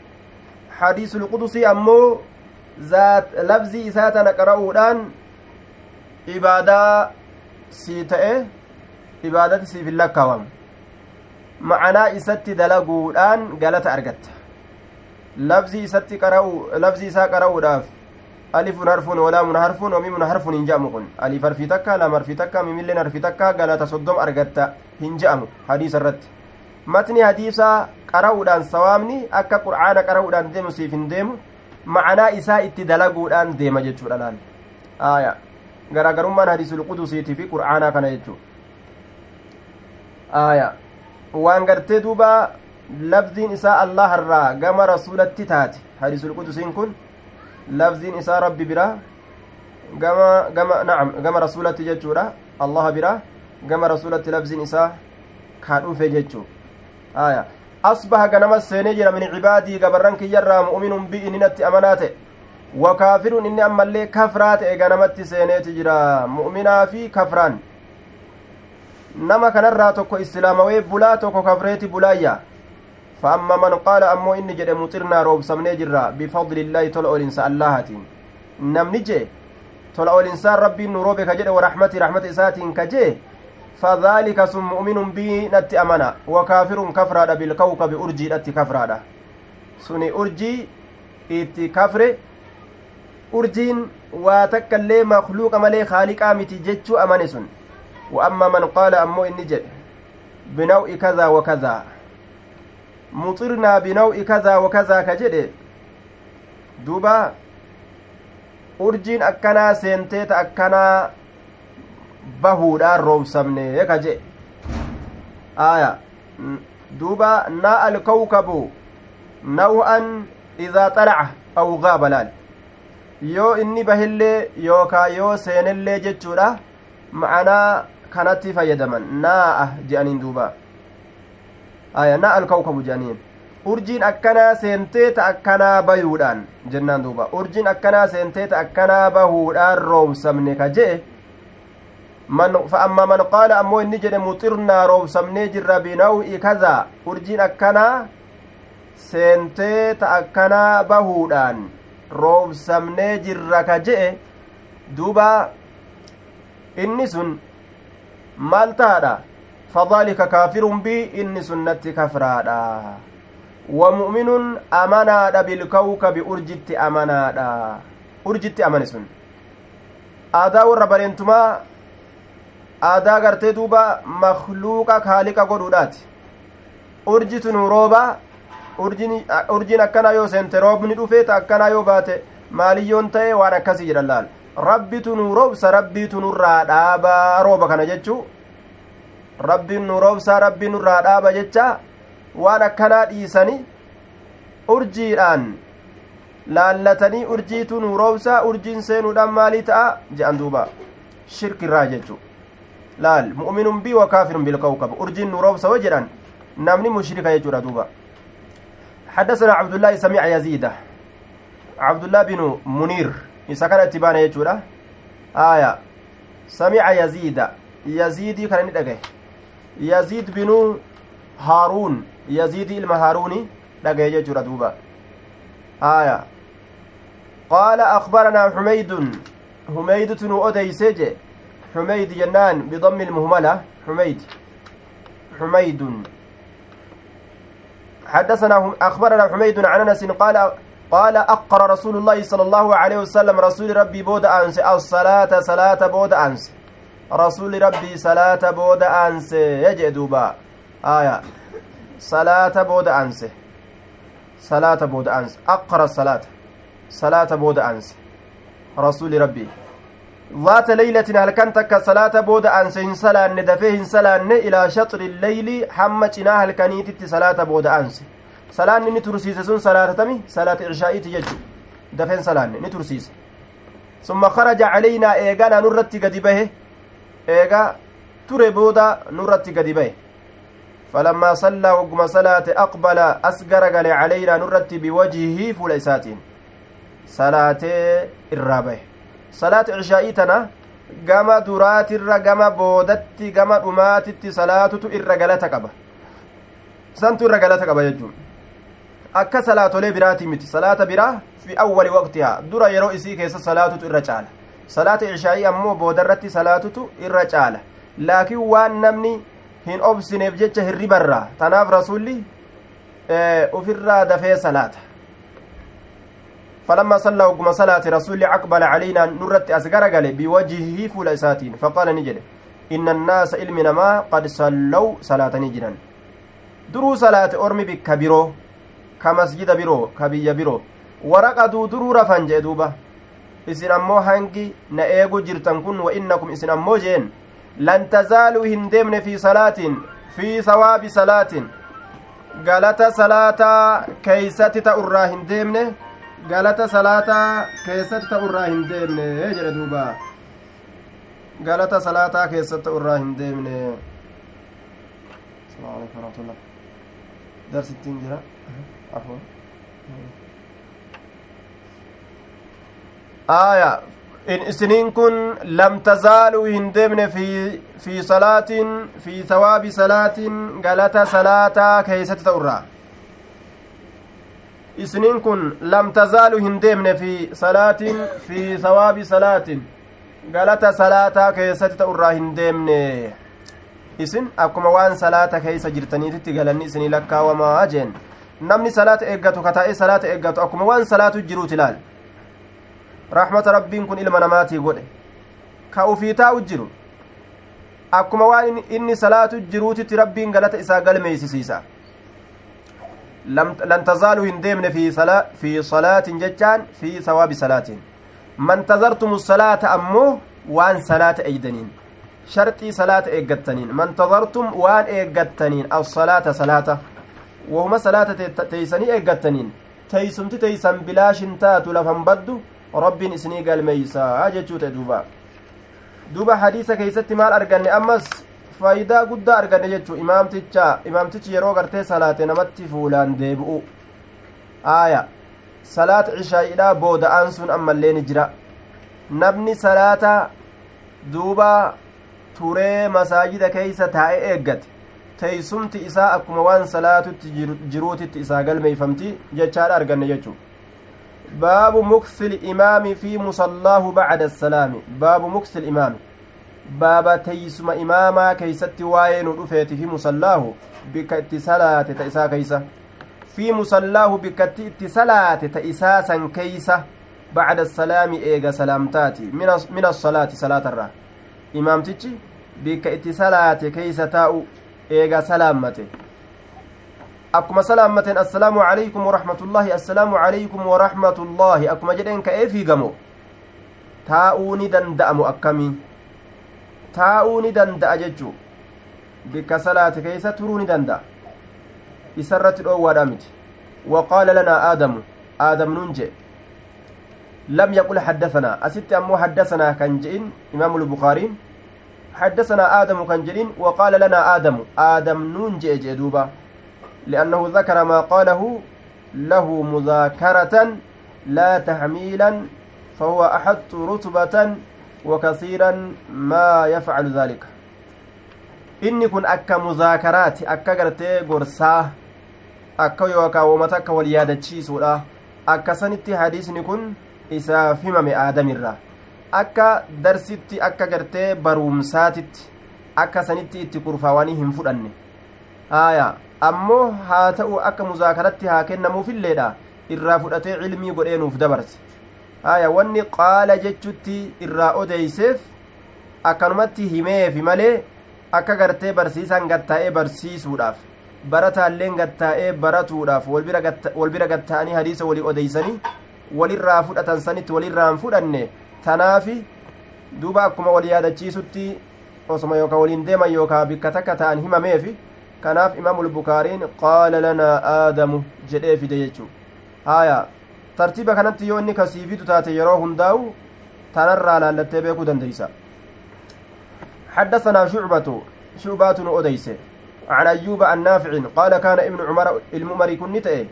Hadiisul qudusii ammoo labzii isaa tana qara'uudhaan ibaadaa sii ta'e ibaadati siif hin lakkaawamu macanaa isatti dalaguudhaan galata argatta labzii isatti qara'u labzii isaa qara'uudhaaf alifun harfun walaamun harfun wamimun harfun hin je'amu kun alif harfii takka lama harfii takka mimilleen harfii takka galata soddom argatta hin je'amu hadiisa irratti matni hadiisaa qara'uudhaan sawaamni akka qur'aana qara'uudhaan deemu siif hin deemu macanaa isaa itti dalaguudhaan deema jechuudha laal aya garaagarummaan hadiisul qudusiitii fi qur'aanaa kana jechuu aya waan gartee duuba labziin isaa allaharraa gama rasulatti taate hadiisul qudusiin kun lafziin isaa rabbi bira gama gama nacam gama rasulatti jechuudha allaha bira gama rasulatti lafziin isaa kaa dhufe jechuu aya asbaha ganama seenee jira min cibaadii gabarran kiyyarraa mu'minun bi ininatti amanaa ta'e wakaafirun inni ammallee kafraa ta'e ganamatti seeneeti jira mu'minaa fi kafraan nama kanarraa tokko islaamawee bulaa tokko kafreeti bulaayya فأما من قال أمو إني جد مطرنا روب سمني جرا. بفضل الله تلع الإنسان الله نمني جي تلع الإنسان ربي نروب كجد ورحمتي رحمة إسات كجي. فذلك سم مؤمن بي نت أمنا. وكافر كفرا بالكوكب أرجي نت كفرا سني أرجي إتي كفر أرجين واتكلي مخلوق ملي خالق آمتي جتشو أمانسون وأما من قال أمو إني جد بنوء كذا وكذا binaw'i kazaa wakazaa ka jedhe duuba urjiin akkanaa seenteeta akkanaa bahuudhaan roobsamne ka jedhe aya duuba naa alkawkabu naw'an idaa xalaca aw gaaba laal yoo inni bahillee yookaa yoo seenellee jechuudha ma'anaa kanatti fayyadaman. Naa'a je'aniin duuba. Aya na alkawkabu je'aniin. Urjiin akkanaa seentee ta akkanaa bayuudhaan jennaan duuba. Urjiin akkanaa seentee ta akkanaa bahuudhaan roobsamne ka je'e. Man fa'amma man qaala ammoo inni jedhe muxirnaa roobsamnee jirra binaw'i kazaa urjiin akkanaa seentee ta akkanaa bahuudhaan roobsamnee jirra ka je'e duuba inni sun maal taadha fadaalika kaafirun bii inni sun natti kafraadha wamu'minun amanaadha bilkawkabi urjitti amanaa dha urjitti amane sun. Aadaa warra bareentumaa aadaa gartee duuba makluuqa kaaliqa godhuudhaati. Urjitun roobaa urjiin akkanaa yoo seente roobni dhufeeta akkanaa yoo baate maaliyyoon ta'e waan akkasii jedhan laal? Rabbitu nu roobsa rabbiitu nurraa dhaabaa rooba kana jechuu? Rabbiin nu roobsaa rabbiin nurraa dhaaba jecha waan akkanaa dhiisanii urjiidhaan laallatanii urjiitu nu roobsaa urjiin seenuudhaan maalii ta'a? Je'an duuba. Shirkirraa jechu laal mu'minun bii wa kaafirun bilkawkab urjiin nu roobsa wo jedhan? Namni mushrika jechuudha duuba حدثنا عبد الله سمع يزيد عبد الله بن منير إذا اتبانا يجودا آية سمع يزيد يزيدي كان ندقه haaruun yaziidii ilma haaruuni dhagaye jechuudha duuba aya qaala akbaranaa xumeydun humeyditu nu odeyse je xumeyd jennaan bidammi ilmuhmala xumeyd xumeydun حدثنا أخبرنا حميد عن أنس قال قال أقر رسول الله صلى الله عليه وسلم رسول ربي بود أنس الصلاة صلاة بود أنس rasuuli rabbii salaata booda aanse jee duuba aya salaata booda aanse salaata booda aanse aqra salaata salaata booda aanse rasuuli rabbii ذات ليلة هل كان تك صلاة بود أن سنسلان ندفه سلان إلى شطر الليل حمتنا هل كانت صلاة بود أنس. سلان نترسيس سن صلاة تمي؟ صلاة عشاء تججو. دفن سلان نترسيس. ثم خرج علينا إيغانا نرتي قد به eegaa ture booda nurratti gadi baye فلما صلى وقم صلاة أقبل أسقر علينا نرت بوجهه فول إساتين صلاة الرابع صلاة عشائتنا gama duraatirra gama boodatti gama dhumaatitti salaatutu irra galata qaba santu irra galata qaba jechuun akka salaatolee biraatii miti salaata biraa fi awwali waqtihaa dura yeroo isii keessa salaatutu irra caala salaata ishaa'ii ammoo boodarratti salaatutu irra caala laakiin waan namni hin obsineef jecha hirribarraa tanaaf rasulli ufirraa dafee salaata فلما صلى وقم صلاة رسول أقبل علينا نرت أسقر قال بوجهه فول إساتين فقال نجد إن الناس علمنا ما قد صلوا صلاة نجرا درو صلاة أرمي بك برو كمسجد برو كبية برو ورقدوا درو رفن جدوبة isin ammoo hangi na eegu jirtan kun wa innakum isin ammoo jeen lan tazaaluu hin deemne fi salaatin fi sawaabi salaatin galata salaataa keeysatti ta'urraa hin deemne galata salaataa keessatti ta'urraa hin deemne jedhe duuba galata salaataa keessatti ta'urraa hin deemne darsittiin jira afur آية إن إسنين كن لم تزالوا هندمن في في صلاة في ثواب صلاة قالت صلاة isiniin kun lam tazaalu hin deemne fi salaatiin fi sawaabi salaatiin galata salaataa keessatti ta'urraa hin deemne. Isin akkuma waan salaata keessa jirtaniititti galanni isinii lakkaawamaa jeen. Namni salaata eeggatu kataa'ee salaata eeggatu akkuma waan salaatu jiruut ilaal rahmata rabbiin kun ilma namaatii godhe. Ka ufii taa'u jiru. Akkuma waan inni salaatu jiruutitti rabbiin galata isaa galmeessisiisa. Lan tazaaluu hin deemne fi salaatin jechaan fi sawaabi salaatiin man tazartumu salaata ammoo waan salaata eeydaniin sharxii salaata eeggattaniin man tazartum waan eeggattaniin assalaata salaata wahuma salaata teeysanii eeggattaniin teeysumti teeysan bilaashin taatu lafan baddu rabbiin isinii galmeeysaa jechuu ta'e duuba duuba hadiisa keeysatti maal arganne ammas faayidaa guddaa arganne jechuu imaamticha imaamtichi yeroo gartee salaate namatti fuulaan deebi'u aaya salaata cishaa'iidha booda'aan sun ammallee ni jira namni salaata duuba turee masaajida keeysa taa'e eeggate teeysumti isaa akkuma waan salaatutti jiruutitti isaa galmeeyfamti jechaadha arganne jechuu باب مكث الإمام في مصلاه بعد السلام باب مكث الإمام باب تيسم إماما كيست واين رفيت في مصلاه بك اتصالات تئسا كيسة في مصلاه بك اتصالات تئساسا كيسة بعد السلام إيغا سلامتاتي من من الصلاة صلاة الرا إمام تيجي بك اتصالات كيسة تاو إيغا سلامته akkuma salaammateen assalaamu calaykum waraxmatullaahi assalaamu calaykum waraxmatullaahi akkuma jedheen ka'ee fiigamo. Taa'uu ni danda'amu akkamii taa'uu ni danda'a jechuu bikka salaate keeysa turuu ni danda'a. Isarratti dhoowwaadha miti. Waqaala lanaa aadamu aadam nuun jee لم يقل حدثنا أست أمو حدثنا كان جئن إمام البخاري حدثنا آدم كان جئن وقال لنا آدم آدم نون جئ جدوبا لأنه ذكر ما قاله له مذاكرة لا تحميلا فهو أحط رتبة وكثيرا ما يفعل ذلك inni kun akka muzaakaraati akka gartee gorsaa akka yookaan wamata akka wal yaadachiisuudha akka sanitti hadiisni kun isaaf himame aadamirraa akka darsitti akka gartee barumsaatitti akka sanitti itti kurfaawanii hin fudhanne haayaa ammoo haa ta'u akka muzaakaratti haa kennamuufilleedha irraa fudhatee cilmii godhee nuuf dabarse haya wanni qaala jechutti irraa odeyseef akkanumatti himeefi malee akka gartee barsiisan gattaa'ee barsiisuudhaaf barataalleen gattaa'ee baratuudhaaf wal bira gatta'anii hadiisa walii odeysanii walirraa fudhatan sanitti walirraan fudhanne tanaafi duuba akkuma wal yaadachiisutti osoma yookaa waliin deeman yookaa bikka takka ta'an himameefi kanaaf imaamu lbukaariin qaala lanaa aadamu jedhee fide jechuu haya tartiiba kanatti yoo inni kasiifitu taate yeroo hundaa'u tanarraa laallattee beekuu dandeeysa حدثنا شعبة شعبات أديس عن أيوب النافع قال كان ابن عمر الممر كن تئه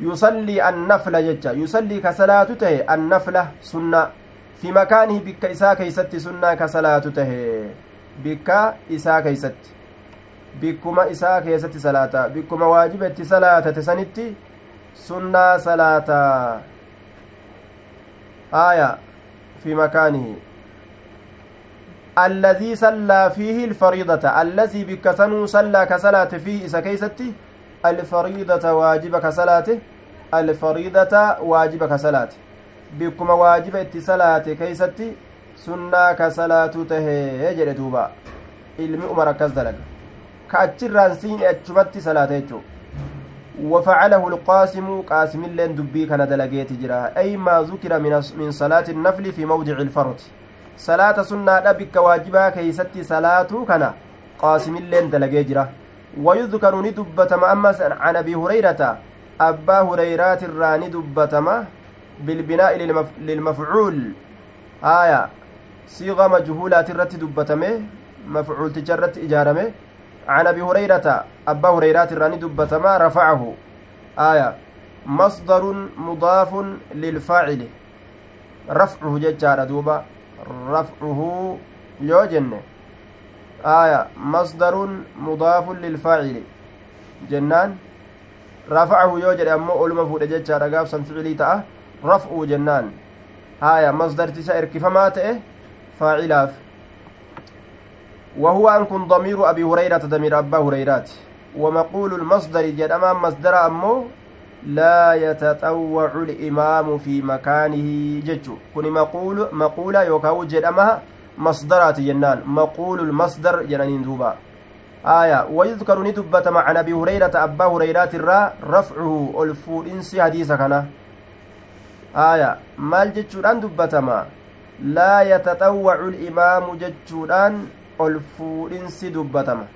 يصلي النفل ججا يصلي كصلاة تئه النفلة سنة في مكانه بك إساء كيست سنة كصلاة تئه بك إساء كيست بكما إساء كيست صلاة بكما واجبة صلاة تسنتي سنة صلاة آية في مكانه. الذي صلى فيه الفريضة. الذي بكسنو صلى كصلاة فيه إسا كيستي؟ الفريضة واجب كصلاته. الفريضة واجب كصلاة بكما واجب اتصلاة كيستي؟ سنة كصلاة تهي جل دوبا. akkas dalaga ka achirraan siin achumatti salaata jechuu وفعله القاسم قاسم لين دبي كان دلقيت جرا أي ما ذكر من صلاة النفل في موضع الفرض salaata sunnaadha bikka waajibaa keeysatti salaatuu kana qaasimilleen dalagee jira wayudkaru ni dubbatama ammas an abi hurayrata abbaa hurayraatirraa ni dubbatama bilbinaa'i lilmafcuul aya siiqa majhuulaati irratti dubbatame mafcuulticha irratti ijaarame عن ابي هريره ابا هريره راني دبتما رفعه آية مصدر مضاف للفاعل رفعه ججار دوبا رفعه jenne aya masdarun mudaafun lilfaacili jennaan rafacahu yoo jedhe ammoo oluma fuudhe jechaadha gaafsan ficilii ta'a raf'uu jennaan aya masdartisa erkifamaa ta'e faacilaaf وهو أنكن ضمير أبي هريرة ضمير أبا هريرات ومقول المصدر جدما مصدر أمو لا يتطوع الإمام في مكانه جج. كن مقول مقولة يوكاو جدما مصدرات جنان. مقول المصدر جنانين دوبا. آية. ويذكر ندبة مع أبي هريرة أبا هريرة الرا رفعه الفودنس حديث كان. آية. مال جتشوران دبتما لا يتطوع الإمام جتشوران الفودنس دبتما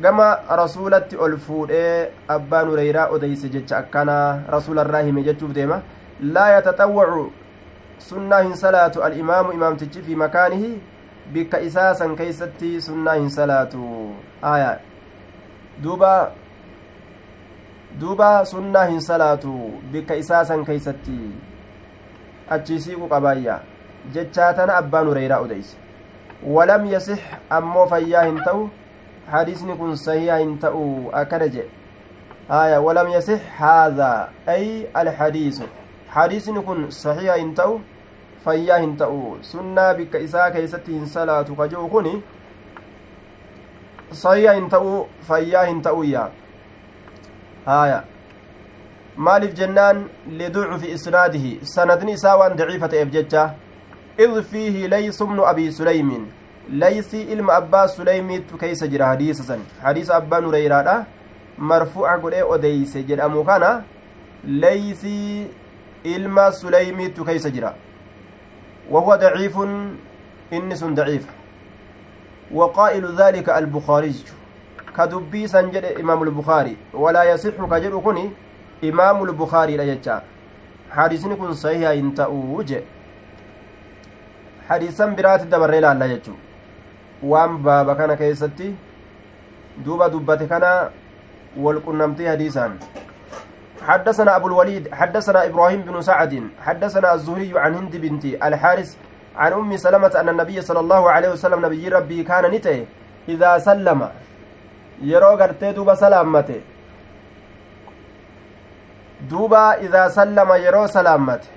gama rasuulatti ol fuudhee abbaan hureyraa odeyse jecha akkanaa rasuularraa hime jechuuf deema laa yataxawwacu sunnaa hin salaatu alimaamu imaamtichi fi makaanihi bikka isaa san keeysatti sunnaa hin salaatu aya duuba duuba sunnaa hin salaatu bikka isaa san keeysatti achiisiiqu qabaayya jechaa tana abbaan hureyraa odeyse yasix ammoo fayyaa hin ta'u حديثني كن صحيح انتأو أكنج آية. ولم يصح هذا. أي الحديث. حديثني كن صحيح انتأو فيا انتأو سنة بك إساء كيستي صلاة كجو كني صحيح انتأو فيا انتأو يا. آية. maaliif jennaan liducufi isnaadihi sanadni isaa waan id fiihi laysumnu abii suleymin laysii ilma abbaa suleymiittu keeysa jira hadiisa san hadiisa abbaan hureyraadha marfu'a godhee odeyse jedhamu kana laysii ilma suleymiittu keeysa jira وهو ضعيف إنس ضعيف وقائل ذلك البخاري كدبي سنجد إمام البخاري ولا يصح كجر كني إمام البخاري لا يجا حديثني كن صحيح إن تأوج حديثا برات دبر لا يجو waan baaba kana keessatti duuba dubbate kana والقنمتي حديثا حدثنا أبو الوليد حدثنا إبراهيم بن سعد حدثنا الزهري عن هند بنت الحارث عن أم سلمة أن النبي صلى الله عليه وسلم نبي ربي كان نته إذا سلم يرو غرتي دوبا سلامته دوبا إذا سلم يرو سلامته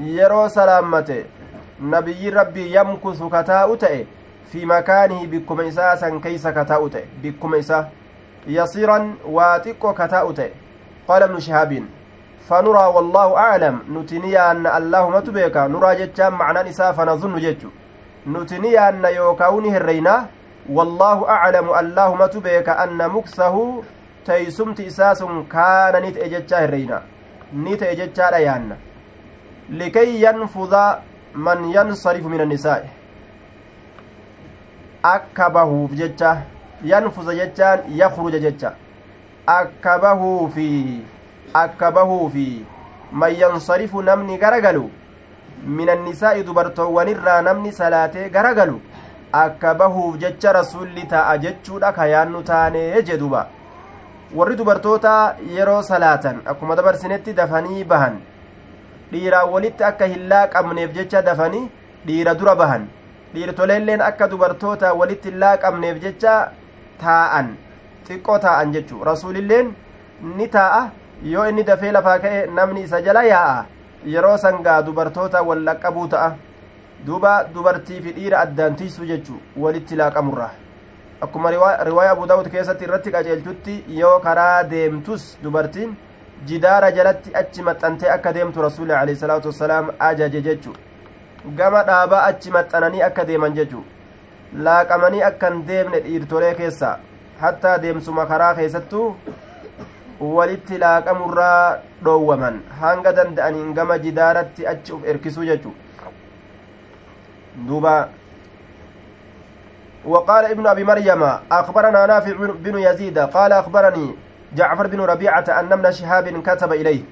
يرو سلامته nabiyyi rabbii yamkusu kataa'u ta'e fi makaanihi bikkuma isaa san keeysa kataa'u ta'e bikkuma isa yasiran waa xiqqo kataa'u ta'e. Qaala ibnu shihaabiin فنرى والله أعلم نتنيا أن اللهم تبيك نرى جتشام معنى نساء فنظن جتشو نتنيا أن يوكاونه الرينا والله أعلم اللهم تبيك أن مكسه تيسمت إساس كان نت إجتشاه الرينا نت إجتشاه ريان likay yanfuda man yansarifu min annisaa'i akka bahuuf jecha yanfuza jechaan yakruja jecha akka bahuufi akka bahuufi man yansarifu namni garagalu min annisaa'i dubartoowwanirraa namni salaatee garagalu akka bahuuf jecha rasuulli taa'a jechuudha ka taane taanee jedhuba warri dubartoota yeroo salaatan akkuma dabarsinetti dafanii bahan dhiiraan walitti akka hin laaqamneef jecha dafanii dhiira dura bahan. Dhiirtoleelleen akka dubartoota walitti hin laaqamneef jecha taa'an. Xiqqoo taa'an jechuu. Rasuulilleen ni taa'a. Yoo inni dafee lafaa ka'e namni isa jala yaa'a. Yeroo sangaa dubartoota wal laqqabuu ta'a. Duuba dubartii fi dhiira addaan tiisuu jechuu walitti laaqamurra akkuma riwaaya abu daawud keessatti irratti qaceelchutti yoo karaa deemtus dubartiin jidaara jalatti achi maxxantee akka deemtu rasuuli alayhi salaatu wassalaam ajaje jechu gama dhaabaa achi maxxananii akka deeman jechu laaqamanii akkan deemne dhiirtolee keessa hattaa deemsuma karaa keessattuu walitti laaqamurraa dhoowwaman hanga danda'aniin gama jidaaratti achi uf erkisuu jechu دوبا وقال ابن أبي مريم أخبرنا نافع بن يزيد قال أخبرني جعفر بن ربيعة أن ابن شهاب كتب إليه.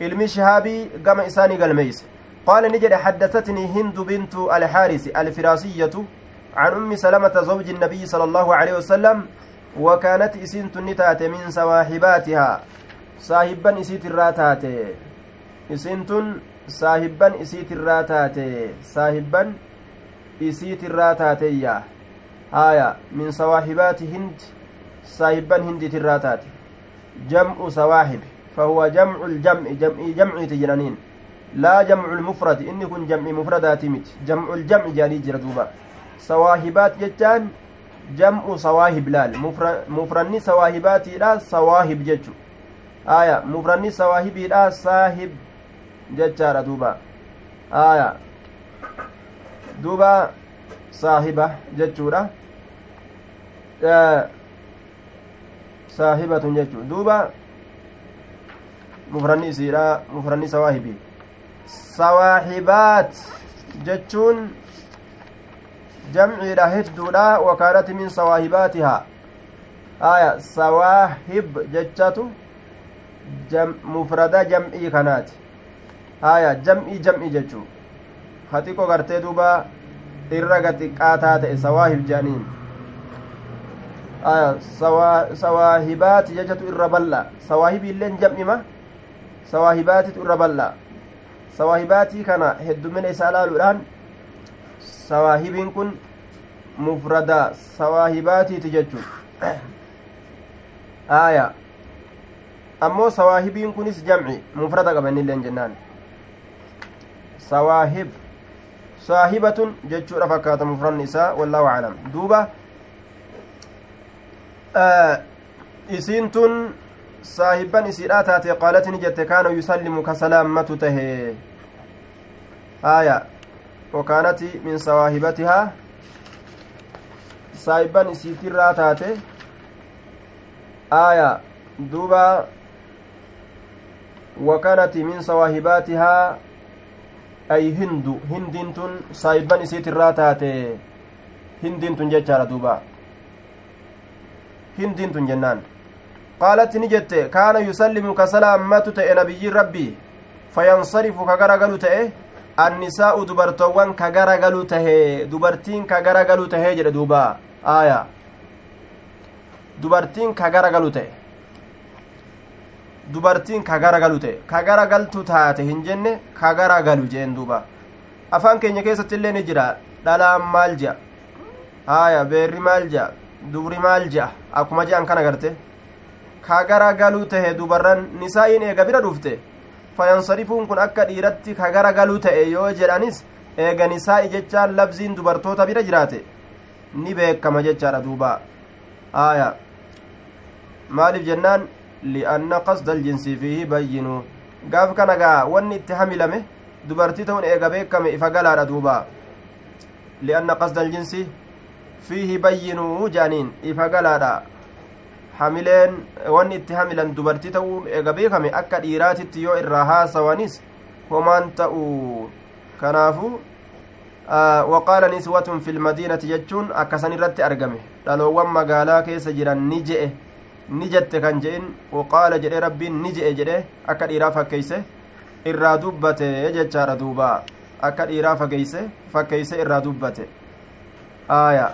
علم شهابي قام إساني قلميس. قال نجد حدثتني هند بنت الحارث الفراسية عن أم سلمة زوج النبي صلى الله عليه وسلم وكانت إسنت نتات من سواحباتها صاحبا إسيت الراتات. إسنت صاحبا إسيت الراتات. صاحبا isiitirraa taateeyya haya min sawaahibaati hind saahibban hindiitirraa taate jam'u sawaahib fahuwa jamcu ljam'i jam'ii jamciiti jedhaniin laa jamcu lmufradi inni kun jam'ii mufradaati miti jamcu ljam'i jedhanii jira duuba sawaahibaat jechaan jam'u sawaahib laal mufranni sawaahibaatiidha sawaahib jechu aya mufranni sawaahibiidha saahib jechaadha duuba aya duuba saahiba jechuudha saahibatun jechuu duuba mufranni isiidha mufranni sawaahibi sawaahibaat jechuun jamciidha hedduudha wakaanati min sawaahibaatihaa aya sawaahib jechatu mufrada jam'ii kanaati aya jam'ii jam'ii jechuu haxiqqo gartee duuba irra gaxiqqaataa ta'e sawaahib jedhaniin sawaahibaati jechatu irra bal'a sawaahibiilleen jam'ima sawaahibaatitu irra bal'a sawaahibaatii kana heddumina isaa laaluudhaan sawaahibiin kun mufrada sawaahibaatiiti jechuun aaya ammoo sawaahibiin kunis jamci mufrada qabanilleen jennaan sawaahib saahibatun jechuudha fakkaata mufranni isaa wallaahu aclam duuba isiin tun saahibban isiidhaa taate qaalati ni jette kaana yusallimu ka salaammatu tahe aya wakaanati min sawaahibatihaa saahibban isiitirraa taate aya duuba wakanati min sawaahibaatihaa ay hindu hindiin tun saahibban isiit irraa taate hindiin tun jechaadha duuba hindiin tun jennaan qaalatti ni jette kaana yusallimu ka salaammatu ta'e nabiyyiin rabbii fayansarifu ka garagalu ta'e annisaa'u dubartoowwan ka garagalu tahe dubartiin ka garagalu tahee jedhe duuba aaya dubartiin ka garagalu ta'e dubartiin taate hin jenne ka garagalu jeen duuba afaan keenya keessatti illee ni jira dhalaan maal je'a haaya beerri maal je'a dubri maal je'a akkuma je'an kana garte. Ka garagalu tahe dubarran nisaa'iin eega bira dhufte. Fayansarifuun kun akka dhiiratti ka garagalu ta'e yoo jedhanis eega nisaa'i jechaan labziin dubartoota bira jiraate. Ni beekama jechaadha duuba. Haaya maaliif jennaan? Li'anna qasda aljinsi fiihi bayyinu. Gaaf kana gaa wanni itti hamilame dubartii ta'uun eega beekame ifa galaadha duuba. Li'anna qasda aljinsi fiihi bayyinuu jaaniin ifa galaadha. Hamileen wanni itti hamilan dubartii ta'uun eega beekame akka dhiiraatitti yoo irraa haasawanis homaan ta'u. Kanaafu waqaala niswatun fi lmadiinati jechuun akkasan irratti argame. Dhaloowwan magaalaa keessa jiran ni je'e. Ni jette kan je'in waqaala jedhe rabbiin ni je'e jedhe akka dhiiraa fakkeeyse irraa dubbate jechaadha duuba. Akka dhiiraa fakkeeyse fakkeeyse irraa dubbate. Aaya.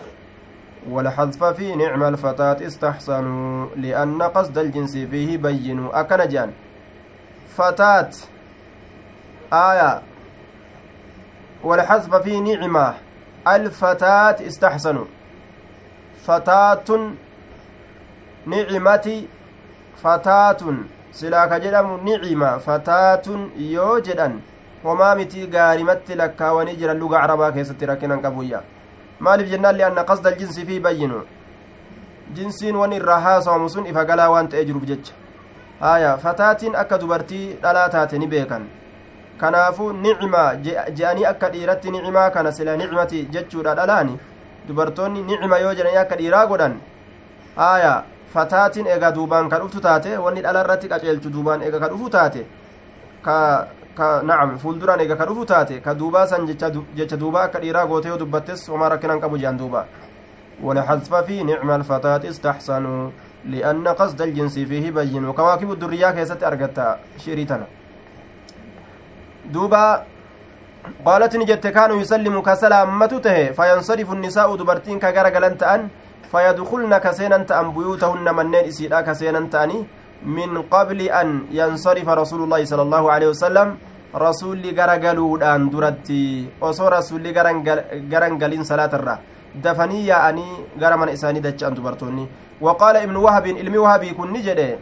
والحذف في نعم الفتاة استحسنوا لأن قصد الجنس فيه بينوا أكن جان فتاة آية والحذف في نعمة الفتاة استحسنوا فتاة نعمتي فتاة nicima fataatun yoo jedhan homaa mitii gaarimatti lakkaawanii jiran luga carabaa keessatti rakkinan qabuyya maaliif jennaan lianna qasda aljinsi fi bayyinu jinsiin wan irraa haasawamu sun ifa galaa waan ta'ee jiruuf jecha haya fataatiin akka dubartii dhalaa taate ni beekan kanaafu nicima je'anii akka dhiiratti nicimaa kana sila nicmati jechuudha dhalaani dubartoonni nicima yoo jedhanii akka dhiiraa godhan haya fataatiin egaa duubaan ka dhuftu taate wanni dhala irratti qaceelchu duubaan eega ka dhufu taate ka ka nacam fuulduraan eega ka dhufu taate. Ka duubaa san jecha duubaa akka dhiiraa gootee yoo dubbattes homaa rakkinan qabu jean duuba. ولحذف في نعم الفتاة استحسنوا لأن قصد الجنس فيه بين وكواكب الدرية كيست أرقتا شريتنا دوبا قالت نجت كانوا يسلم كسلامته فينصرف النساء دبرتين كغرغلن تأن فيدخلن كسينا تأن بيوتهن منين إسيدا كسينا تأني من قبل أن ينصرف رسول الله صلى الله عليه وسلم رسول غرغلودان درتي osoo rasuulli garangalin salaatarra dafanii yaa'anii gara mana isaanii dacha'an dubartoonni وقال ابن وهب علمي وهبي كن نجده.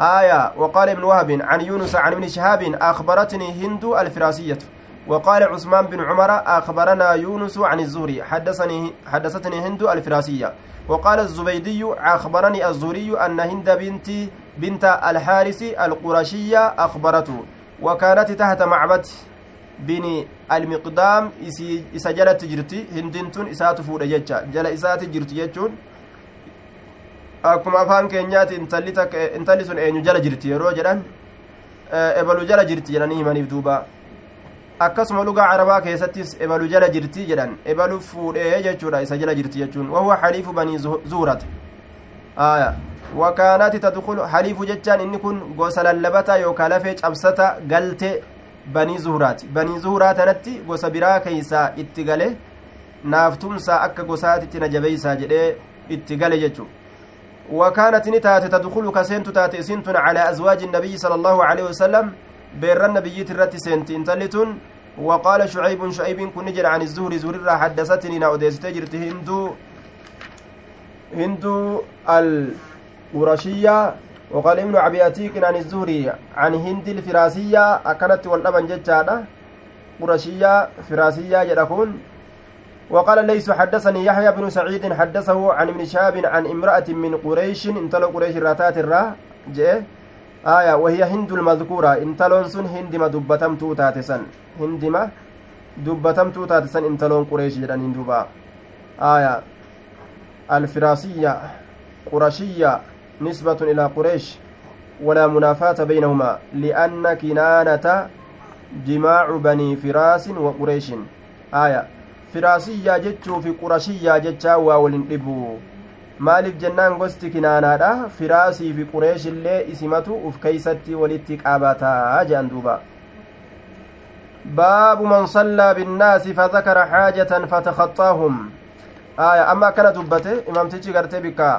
آية وقال ابن وهب عن يونس عن ابن شهاب أخبرتني هند الفراسية. وقال عثمان بن عمر أخبرنا يونس عن الزهري. حدثني حدثتني هند الفراسية. وقال الزبيدي أخبرني الزهري أن هند بنت بنت الحارث القرشية أخبرته وكانت تحت معبد بن المقدام إسجلت جرتي هندنتون إسات فود جتشا جل إسات جرتي جتشون akkuma afaan keenyaati intalli sun eenyu jala jirti yeroo jedhan ebalu jala jirti jedhanii himaniif duuba akkasuma lugaa carabaa keessattis ebalu jala jirti jedhan ebalu fuudhee jechuudha isa jala jirti jechuun wahuwa xaliifu banii zuurata aya wakaanaati tadkulu xaliifu jechaan inni kun gosa lallabata yookaa lafee cabsata galte banii zuhuraati banii zuhuraa tanatti gosa biraa keeysaa itti gale naaftumsaa akka gosaatitti na jabeeysaa jedhee itti gale jechuu وكانت نتات تدخل كسنت تات سنت على أزواج النبي صلى الله عليه وسلم بير النبي ترت سنت انتلتن وقال شعيب شعيب كن نجر عن الزهري زهر حدثتني ناوديس تجرت هندو هندو القرشية وقال ابن أبي أتيك عن الزهري عن هند الفراسية أكلت والأبن ججادة قرشية فراسية جدكون وقال ليس حدثني يحيى بن سعيد حدثه عن ابن شهاب عن امرأة من قريش انتلو قريش راتات الرا جاء آية وهي هند المذكورة انتلون سن هندما دبتم توتات سن هندما دبتم توتات سن انتلون قريش جدان هندوبا آية الفراسية قرشية نسبة إلى قريش ولا منافاة بينهما لأن كنانة جماع بني فراس وقريش آية firaasiyyaa jechuu fi qurashiyyaa jechaa waa walin dhibu maaliif jennaan gosti kinaanaadha firaasii fi qureeshillee isimatu uf keeysatti walitti qabataa jedhan duuba baabu man sallaa binnaasi fadakara xaajatan fatakhaxaahum aya amma akkana dubbate imamtichi gartee bikka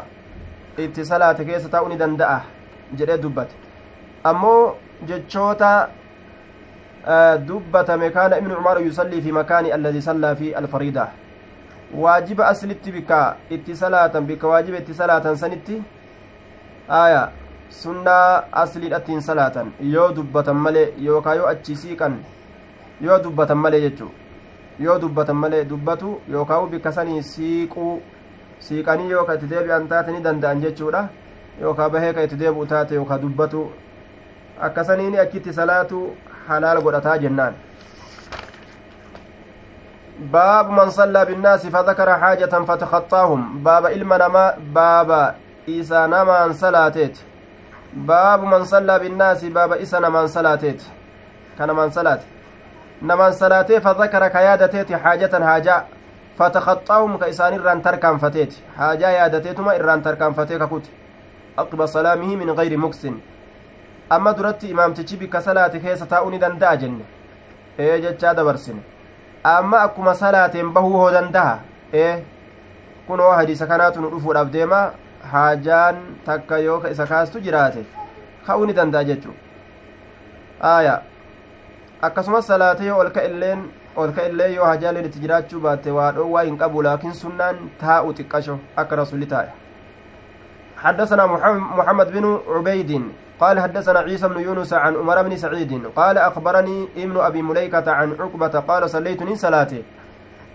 itti salaate keessa taa'uu ni danda'a jedhee dubbate ammoo jechoota dubbatame kaana ibnu cumar yusallii fi makaani alladii sallaa fi alfariida waajiba aslitti bikka itti salaatan bikka waajiba itti salaatan sanitti aya sunnaa asliidhattiin salaatan yoo dubbatan malee yookaa yoo achi siiqan yoo dubbatan malee jechuu yoo dubbatan malee dubbatu yookaa bikka sanii siiquu siiqanii yoo ka itti deebi'an taate ni danda'an jechuudha yookaa bahee ka itti deebi'u taate yookaa dubbatu akkasaniini achitti salaatu halaal godhataa jennaan باب من صلى بالناس فذكر حاجة فتخطاهم باب علم نما باب إيسا نما صلاتيت باب من صلى بالناس باب إيسا نما صلاتيت كان من صلات نما صلاتي فذكر كيادتيت حاجة حاجة فتخطاهم كإسان إران تركان فتيت حاجة يادتيتما إران تركان فتيك كت أقب صلامه من غير مكسن duratti imaamtichi bikka salaate keessa taa'uu ni danda'a jenne ee jechaa dabarsine amma akkuma salaateen bahuu hoo danda'a ee kunoo hadiisa kanaatu nu dhufuudhaaf deema haajaan takka yoo ka isa kaastu jiraate ka'uu ni danda'a jechuu aaya akkasumas illeen olka illee yoo hajaaleen itti jiraachuu baatte waa dhoowwaa hin qabu laakiin sunnaan taa'u xiqqasho akka rasuli taa'e. حدثنا محمد بن عبيد قال حدثنا عيسى بن يونس عن عمر بن سعيد قال أخبرني ابن أبي مليكة عن عقبة قال صليت من صلاتي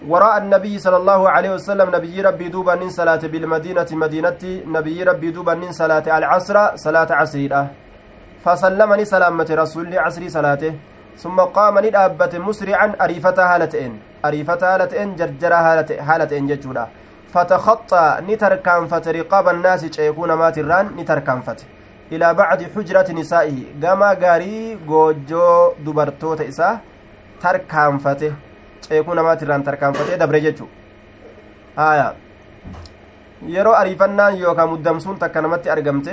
وراء النبي صلى الله عليه وسلم نبي ربي دوبا من صلاة بالمدينة مدينة نبي ربي دوبا من صلاة العصر صلاة عصيرة فسلمني سلامة رسول عصري صلاته. ثم قام ندابة مسرعا أريفة هالتين أريفة هالتين جرجر هالتين ججودا. فتخطى نتركنفت رقاب الناس يكون ماتران نتركنفت إلى بعد حجرة نسائه. قام غاري غوجو دبرتوت إسا تركنفته ceekuu namaatirraan tarkaanfatee dabre jechu haya yeroo ariifannaan yookaan muddamsuun takka namatti argamte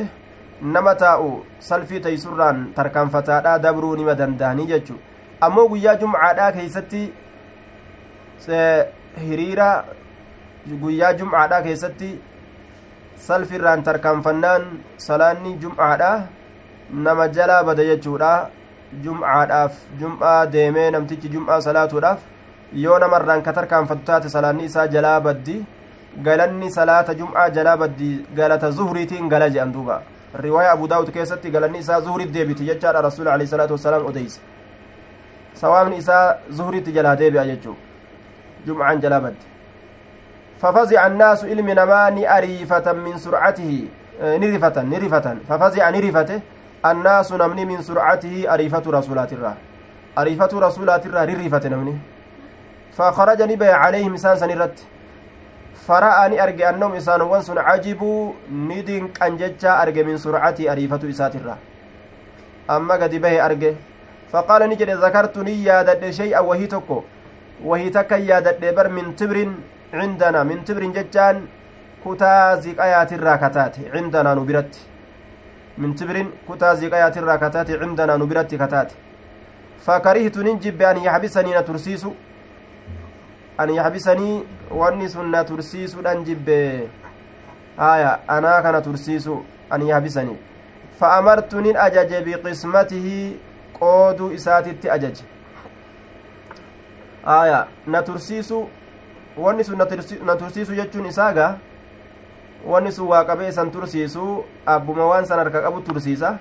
nama taa'u salfii teeysurraan tarkaanfataadhaa dabruu nima danda'anii jechu ammoo guyyaa jumcaadhaa keeysatti hiriira guyyaa jumcaadhaa keessatti salfirraan tarkaanfannaan salaanni jumcaadhaa nama jalaa bada jechuudha jumcaadhaaf jum'aa deemee namtichi jum'aa salaatuudhaaf yoo namarraan ka tarkaanfatu taate salaanni isaa jalaa baddi galanni salaata jum'aa jalaa baddi galata zuhriitiin gala jedhan duuba riwaaya abu daawud keessatti galanni isaa zuhriit deebiti jechaadha rasuul alehi salaatu wasalaam odeyse sawaabni isaa zuhriitti jalaa deebi'a jechuu jum'aan jalaa baddi ففزع الناس علم نما نأريفة من سرعته نرفة نرفة ففزع نرفته الناس نمني من سرعته أريفة رسولات الله أريفة رسولات الله ررفة نمني فخرج نبي عليهم إسان سنرت فرأني أرجع أنهم إسان وانسون عجبوا ندين كنججا أرجع من سرعتي أريفة إسات الله أما قد به أرجع فقال نجد ذكرت نيادة شيئا وهي تكو وهي تكا يادة بر من تبر عندنا من تبر ججان كتا زقايات الراكتات عندنا نبرت من تبر كتا زقايات الراكتات عندنا نبرت كتات فكرهت ننجب أن يحبسني نترسيس أن يحبسني وأني سنة ترسيس أنجب آية أنا كان ترسيس أن يحبسني فأمرت نن أجج بقسمته قود إساتت أجج آية نترسيس wanni sun na tursiisu jechuun isaaga wanni sun waa qabee isan tursiisu abbuma waan san harka qabu tursiisa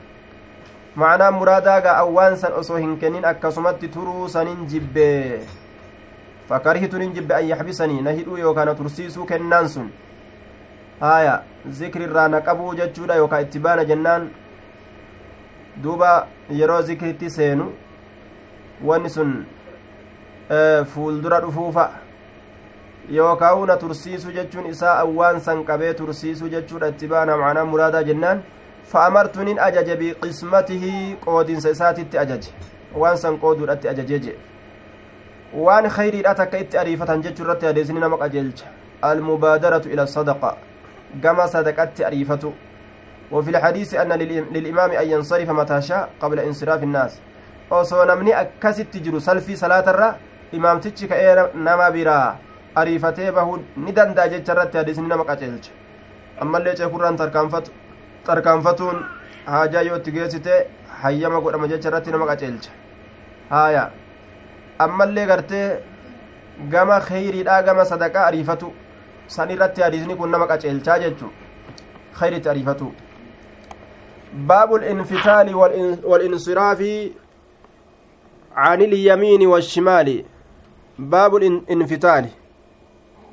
macnaa muraadaaga awwaan san osoo hin kennin akkasumatti turuu sanin jibbe fakarihituun hin jibbe an yaxbisanii na hidhuu yookaan tursiisuu kennaan sun haya zikrirraa na qabuu jechuudha yookaan itti baana jennaan duuba yeroo zikritti seenu wanni sun fuuldura dhufuufa yookaan na tursiisu jechuun isaa awwaan san qabee tursiisu jechuudha itti baana macnaa muraadaa jennaan fa'amartu nin ajaje biqismatihi qoodinsa isaatitti ajaje waan san qooduudhatti ajajee jee waan khayriidha takka itti ariifatan jechuu irratti adeesni nama qajeelcha almubaadaratu ila sadaqa gama sadaqatti ariifatu وفي الحديث أن للإمام أن ينصرف متى شاء قبل انصراف الناس osoo namni akkasitti jiru salfii salaatarra imaamtichi ka'ee nama biraa ariifatee bahuun ni danda'a jecha irratti hadiisni nama qaceelcha ammallee ceekurraan tarkaanfatuun haajaa yoo itti geessite hayyama godhama jecha irratti nama qaceelcha haaya ammallee gartee gama kheyriidhaa gama sadaqaa ariifatu san irratti hadiisni kun nama qaceelchaa jechu kheyritti ariifatu باب الانفتال والانصراف عن اليمين والشمال باب الانفتال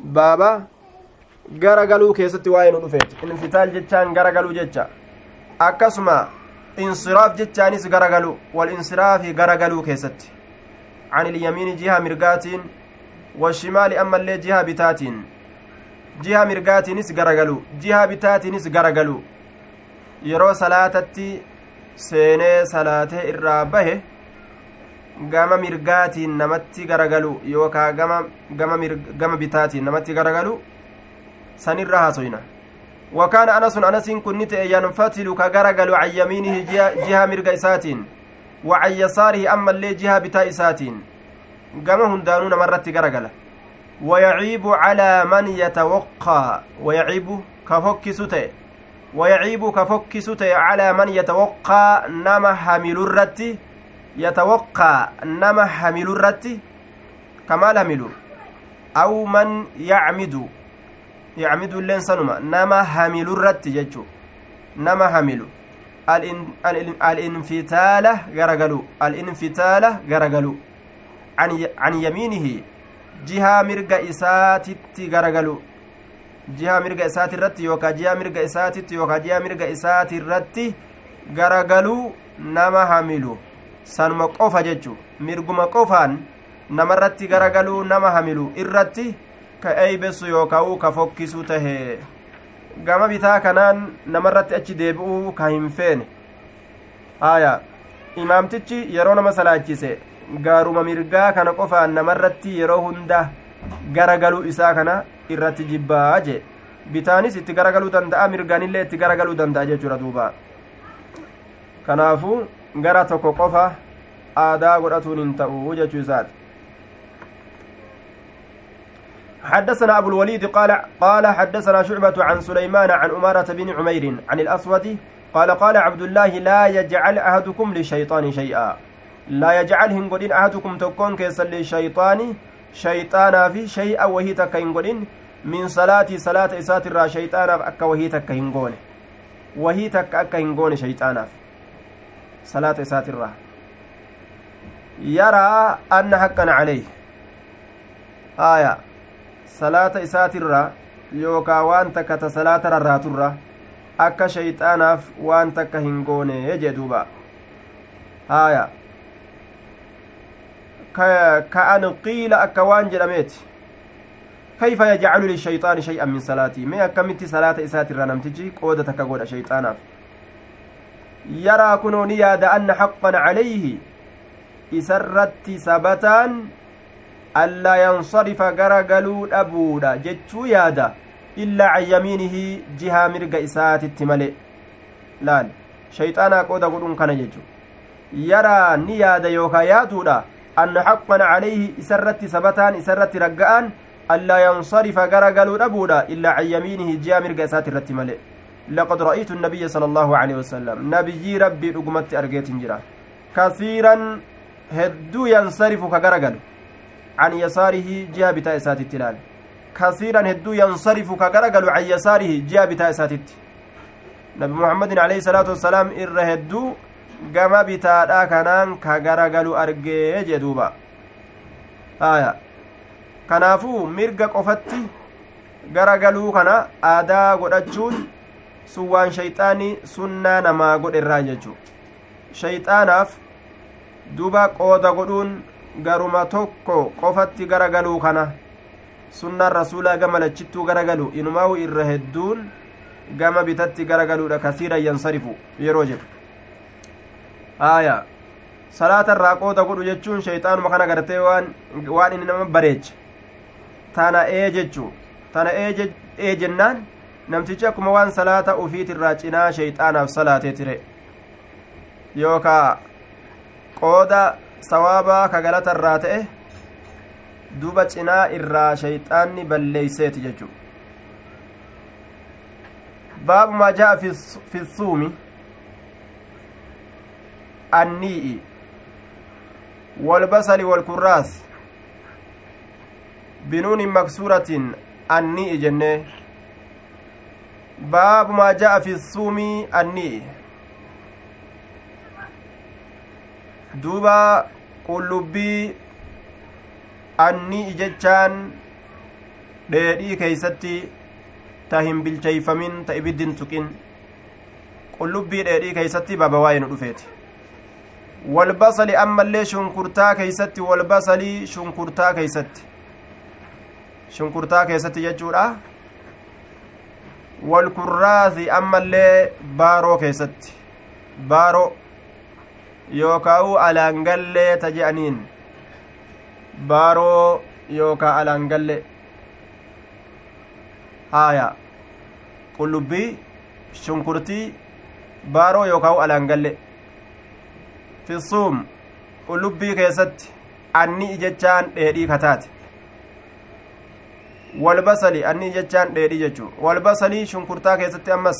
baaba garagaluu keessatti waa'ee nu dhufeet infitaal jechaan garagaluu jecha akkasuma insiraaf jechaanis garagalu wal insiraafi garagaluu عن اليمين جهة مرقاتين والشمال أما اللي جهة بتاتين جهة مرقاتينس غرغلو جهة بتاتينس غرغلو yeroo salaatatti seenee salaatee irraa bahe gama mirgaatiin namatti garagalu yookaa gama gama gama bitaatiin namatti garagalu sanirra haasoyna wakaana anasun anasiin kun ni ta'e yanfatilu ka garagalu can yamiinihi jiha mirga isaatiin can yasaarihi ammallee jiha bitaa isaatiin gama hundaanuu namarratti garagala ويعيب على من يتوقى. ويعيب كفكس تئ ويعيب كفكس تئ على من يتوقى. نما حمل الرت يتوقى نما حمل الرت كما حمل أو من يعمد. يعمد اللين سنما. نما حمل الرت ججو نما حمل alinfitaala garagalu. Alinfitaala garagalu. An yamiinihi jihaa mirga isaatitti garagalu. Jihaa mirga isaati irratti yookaa jihaa mirga isaatitti yookaa jihaa mirga isaati irratti garagaluu nama hamilu. Sanuma qofa jechu mirguma qofaan namarratti garagalu nama hamilu. Irratti ka eeybesu yookaa uu ka fokkisu tahe. Gama bitaa kanaan namarratti achi deebi'uu ka hin feene. Aya imaamtichi yeroo nama salaachise gaaruma mirgaa kana qofaan namarratti yeroo hunda garagaluu isaa kana irratti jibbaa jee. Bitaanis itti garagaluu danda'a mirgaanillee itti garagaluu danda'a jechuudha duuba. Kanaafuu gara tokko qofa aadaa godhatuun hin ta'u jechuu isaati حدثنا أبو الوليد قال قال حدثنا شعبة عن سليمان عن أمارة بن عمير عن الأسود قال قال عبد الله لا يجعل أحدكم للشيطان شيئا laa yajcal hin godhin ahadukum tokkoon keessan lishayxaani shayxaanaaf shay'a wahii takka hin godhin min salaatii salaata isaatirraa shayxaanaaf akka wahii takka hin goone wahii takka akka hin goone shayxaanaaf salaata isaatirraa yaraa anna haqqan caleyh aya salaata isaatirraa yookaa waan takka ta salaata rarraaturra akka shayxaanaaf waan takka hin goone jee duuba. Haya كأن قيل أكوان جرميت كيف يجعل للشيطان شيئا من صلاتي ما كمتي صلاة إسات الرنمتجي قودة كقود شيطانا يرى كنون ياد أن حقا عليه إسرت سبتان ألا ينصرف غرقلو أبودا جتشو يادا إلا عن يمينه جهة مرق إسات التملئ laal shayxaanaa qooda godhuun kana jechu yaraa ni yaada yookaa yaatuudha anna haqqan calayhi isarratti sabataan isarratti ragga'an allaa yansarifa garagaluu dhabuudha illaa can yamiinihi ji'a mirga isaati irratti male laqad ra'aytu النبي صلى الله عليه وسلم نبي ربي dhugumatti argeetin jira كثيرا yansarifu ka garagalu عن يساره جهة بتاء ساتت لال كثيرا هدو ينصرف كغرغل عن يساره جهة بتاء ساتت نبي محمد عليه الصلاة والسلام إر هدو gama bitaadha kanaan ka garagalu argee jee duuba haya kanaafuu mirga qofatti garagaluu kana aadaa godhachuun sun waan shayxaanii sunnaa namaa godherraa jechuu shayxaanaaf duba qooda godhuun garuma tokko qofatti garagaluu kana sunnaan rasuulaa gama lachittuu garagalu inumaahu irra hedduun gama bitatti garagaluudha kasiiran yansarifu yeroo jedhu. Aya salaata irraa qooda godhu jechuun shayxaanuma kana gartee waan waan inni nama bareeche tana ee jechuu tana ee jennaan namtichi akkuma waan salaata ufiitirraa cinaa shayxaanaaf salaatee tire yookaa qooda sawaabaa ka galata irraa ta'e duba cinaa irraa shayxaanni balleeyseeti jechuu baabu maa jaa fi suumi النيء والبصل والكراس بنون مكسورة النيء جنة باب ما جاء في الصوم النيء دوبا qullubbii annii jechaan dheedhii keeysatti ta hin bilcheeyfamin ta ibiddin tuqin qullubbii dheedhii keeysatti baba waa'ee nu dhufeeti walbasali ammallee shunkurtaa keeysatti walbasalii shunkurtaa keeysatti shunkurtaa keessatti jechuudha walkurraasi ammallee baaroo keessatti baaroo yookaa'u alaangallee ta je'aniin. Baaroo yookaa alaangallee haaya. Qullubbii shunkurtii baaroo yookaa'u alaangallee fisuum qullubbii keessatti anni jechaan dheedhii kataate. Walbasali anni jechaan dheedhi jechuu walbasalii shunkurtaa keessatti ammas.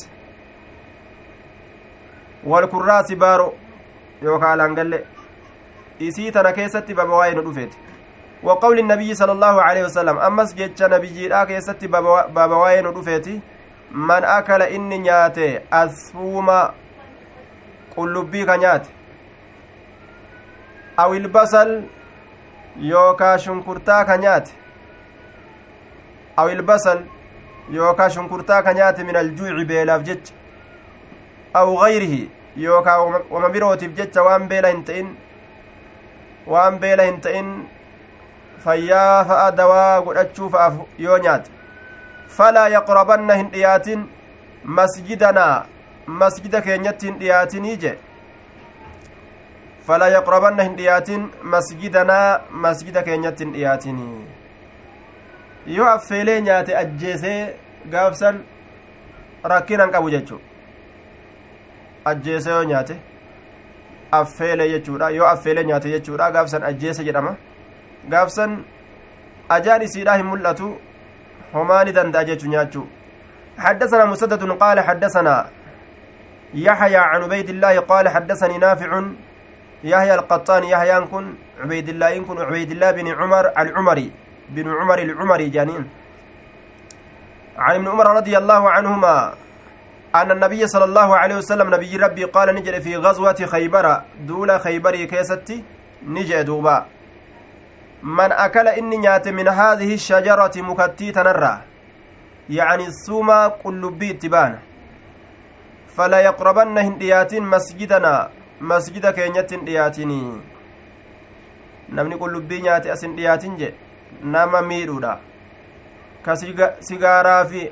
Walkurraasi baaro yookaa alangalle. Isii tana keessatti baba waa'ee nu dhufeeti وقول النبي صلى الله عليه وسلم أمس جيتش نبي لا كيستي بابا واين ودفيتي من أكل إني نياتي أسفوم قلبي كنيات أو البصل يوكا شنكرتا كنيات أو البصل يوكا شنكرتا كنيات من الجوع بيلاف جيتش أو غيره yookaan wama birootiif jecha waan beela hin ta'in waan beela hin ta'in fayyaa fa'a dawaa godhachuu fa'aaf yoo nyaate. Falaa yaqrabanna hin dhiyaatin masjidanaa masjida keenyatti hin dhiyaatinii je falaa yaqrabanna hin dhiyaatin masjidanaa masjida keenyatti hin dhiyaatinii. Yoo affeelee nyaate ajjeesee gaafsan rakkinan qabu jechuudha. Ajjeese yoo nyaate affeelee jechuudha yoo affeelee nyaate jechuudha gaafsan ajjeese jedhama gaafsan ajaan isiidha hin mul'atu homaa ni danda'a jechu nyaachuu حدثنا مسدد قال حدثنا يحيى عن عبيد الله قال حدثني نافع يحيى القطان يحيى كن عبيد الله كن عبيد الله بن عمر العمري بن عمر العمري جانين عن ابن عمر رضي الله عنهما أن النبي صلى الله عليه وسلم نبي ربي قال نجد في غزوة خيبر دول خيبر كيستي نجد دوبا nyaate min haadihi shajarati mukattii tanarraa yacni suuma qullubbii itti baana fala yaqrabanna hin dhiyaatin masjidanaa masjida keenyatti hin dhiyaatinii namni qullubbii nyaate as hin dhiyaatin je nama miidhuudha ka sigaaraa fi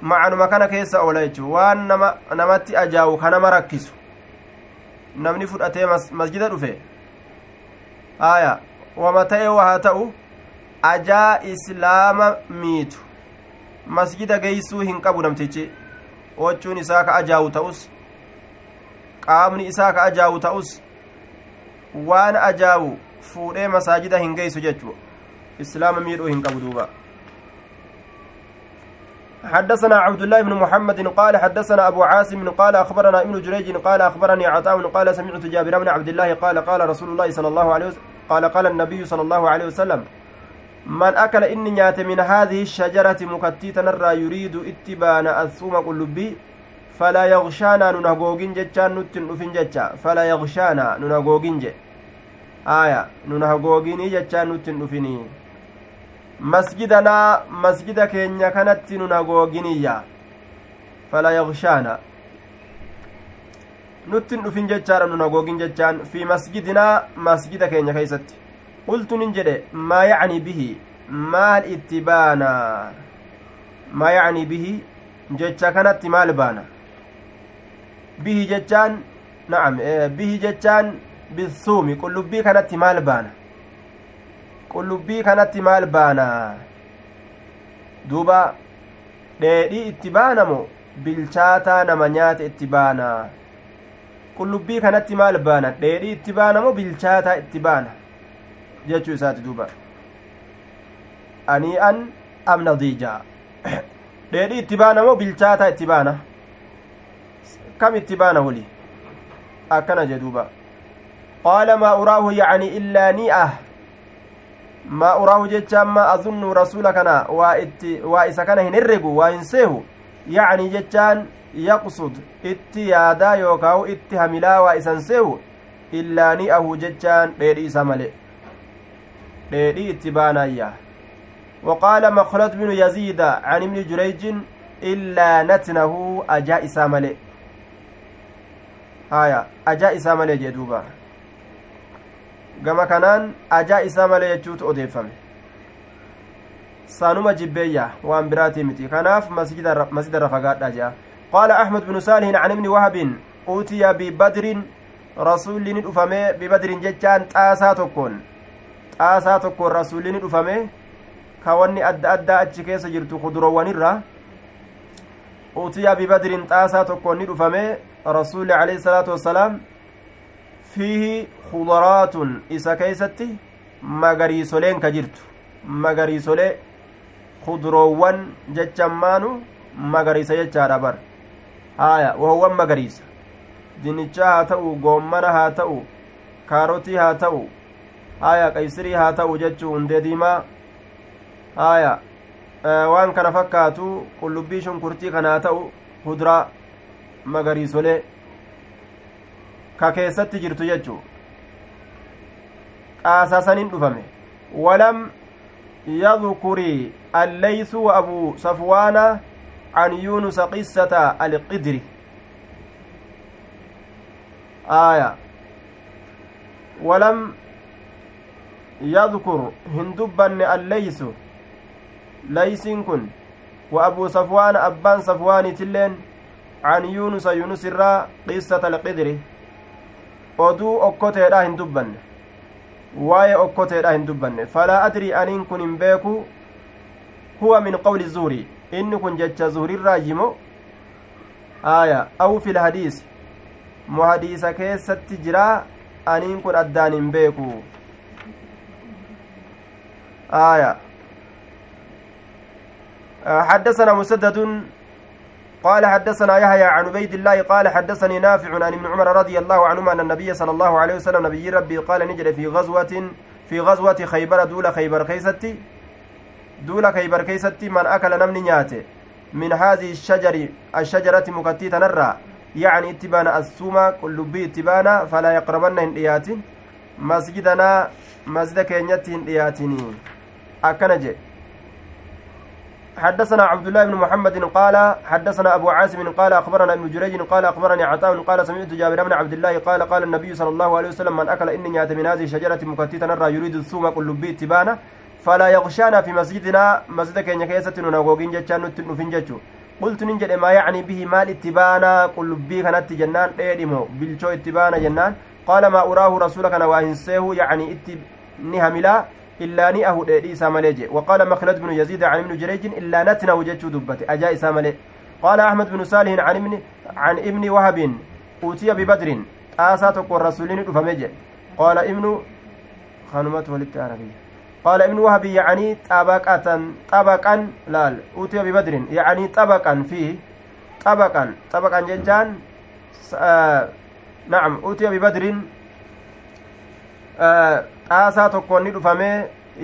macanuma kana keessa oola jechuu waan nama namatti ajaawu ka nama rakkisu namni fudhatee masjida dhufe aya wama ta'e waa ta'u ajaa islaama miitu masjida geeysuu hin qabu namtichi wachuun isaa ka ajaawu ta'us qaamni isaa ka ajaawu ta'us waan ajaawu fuudhee masaajida hin geeysu jechuu islaama miidhuu hin qabu duuba حدثنا عبد الله بن محمد قال حدثنا أبو عاصم قال أخبرنا ابن جريج قال أخبرني عطاء قال سمعت جابر بن عبد الله قال قال رسول الله صلى الله عليه وسلم قال قال النبي صلى الله عليه وسلم من أكل إني نيات من هذه الشجرة مكتيتا نرى يريد اتبان الثوم قلبي فلا يغشانا ننهقوغين جتشان نتن نفن جتشا فلا يغشانا ننهقوغين جي. آية ننهقوغين جتشان نتن نفني. Masjidanaa masjida keenya kanatti nun hagooginiyya fala yagshaana nuttin dhufin jechaadha nun hagoogin jechaan fi masjidinaa masjida keenya keeysatti qultu nin jedhe maa yacni bihi maal itti baana maa yacni bihi jecha kanatti maal baana bihi jechaan na'am bihi jechaan bisuumi qullubbii kanatti maal baana qullubbii kanatti maal baana duuba dheedhii itti baanamo bilchaataa nama nyaate itti baana qullubbii kanatti maal baana dheedhii itti baanamo bilchaataa itti baana jechuu isaati duuba anii'an am nadiijaa dheedhii itti baanamo bilchaataa itti baana kam itti baana wali akkana jee duuba qaala maa uraahu yacni illaa ni'ah maa uraahu jecha amma azunnu rasuula kana waa itti waa isa kana hin herregu waa hin seehu yacni jechaan yaqsud itti yaadaa yookaawu itti hamilaa waa isan seehu illaa ni'ahu jechaan dheedhii isa male dheedhii itti baanaayya وقال مخلد بن يزيد عن ابن جريج إلا نتنه أجاء إسامله آية أجاء إسامله جدوبا gama kanaan ajaa isaa malee jechuutu odeeffame saanuma jibbeeyya waan biraatii miti kanaaf masjidarra fagaadha jea qaala axmed bnu saalihin can ibni wahabin utiya bibadrin rasulli ni dhufame bibadrin jechaan xaasaa tokkoon xaasaa tokkoon rasulli ni dhufame ka wanni adda addaa achi keessa jirtu kudurowwanirra utiya bibadrin xaasaa tokkoon ni dhufame rasulli alayhi salaatu wassalaam fiihi khudaraatun isa keeysatti magariisoleen ka jirtu. Magariisolee kudroowwan jechammaanu magariisa jechaadha bar haaya wahowwan magariisa? Dinichaa haa ta'u goommana haa ta'u kaarotii haa ta'u haaya qaysirii haa ta'u jechuu hundee diimaa. Haaya waan kana fakkaatu qullubbii shunkurtii kana haa ta'u kuduraa magariisolee ka keessatti jirtu jechuu qaasasanin dhufame. Walam yadkuri alleysu wa abu safwaana عن يونس قصة القدر آية ولم يذكر هندبا الليس ليس كن وأبو صفوان أبان صفوان تلين عن يونس يونس الرا قصة القدر oduu okkoteedha hin dubbanne waa'ee okkoteedha hin dubbanne falaa adrii aniin kun hin beeku huwa min qawli zuurii inni kun jecha zuurirraa yimo aya aw fil hadiis mo hadiisa keessatti jira aniin kun addaan hin beeku aya حدثنا مسدد قال حدثنا يحيى عن عبيد الله قال حدثني نافع عن ابن عمر رضي الله عنهما أن النبي صلى الله عليه وسلم نبي ربي قال نجد في غزوة في غزوة خيبر دول خيبر خيستي دول خيبر كيستي من أكل نمني نياته من هذه الشجر الشجرة مكتيتا نرى. يعني اتبانا السومة كل بي اتبانا فلا يقربن هنديات مسجدنا مسجد كينيتي هندياتني أكنجي. حدثنا عبد الله بن محمد قال حدثنا أبو عاصم قال أخبرنا ابن جريج قال أخبرني عطاء قال سمعت جابر بن عبد الله قال قال النبي صلى الله عليه وسلم من أكل إني نيات من هذه الشجرة مكتيتا نرى يريد الثوم كل بي اتبانا فلا يغشانا في مسجدنا مسجد كينيا كيسة نغوغين جتشان نتنفين جتشو. قلت ننجد ما يعني به مال اتبانا بي كانت جنان ايدمو بلشو اتبانا جنان. قال ما أراه رسولك نواهنسيه يعني اتب نهملا. إلا نئه ديدي سامليجي وقال مخلد بن يزيد عن ابن جريج إلا نتنا وجتشو دبتي أجاء ساملي قال أحمد بن صالح عن ابن عن ابن وهب أوتي ببدر. آساتك والرسولين فمجي قال ابن خانمات ولدت عربية. قال ابن وهب يعني طبقة طبقا لال. أوتي ببدر. يعني طبقا فيه طبقا. طبقا ججان آه نعم. أوتي ببدر xaasaa tokkoon ni dhufame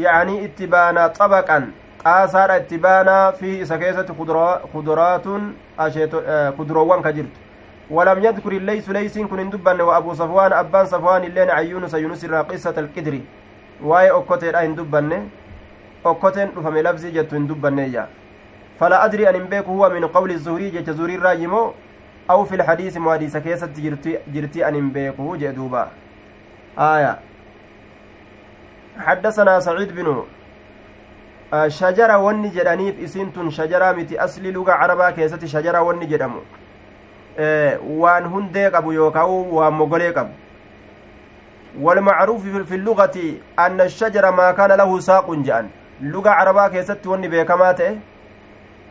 yaanii itti baana xabaqan xaasaadha itti baana fi isa keessatti kuduraatun kuduroowwan ka jirtu ولم يذكر الليث ليس كن دبن وابو صفوان ابان صفوان اللين عن يونس يونس قصة القدر okkoteedha hin dubbanne okkoteen dhufame labsii jettu hin dubbanneeyya fala adrii an hin beeku huwa min qawli zuhurii jecha zuhuriirraa yimoo aw fi lhadiisi mo hadiisa keessatti jirtii an hin beeku jee duuba aya حدثنا سعيد بن shajara wanni jedhaniif isiin tun shajaraa miti asli luga carabaa keessatti shajara wanni jedhamu waan hundee qabu yookaan waan mogolee qabu والمعروف في اللغة أن الشجر ما كان له ساق جأن. لغة عربا كيست وني بيكماته.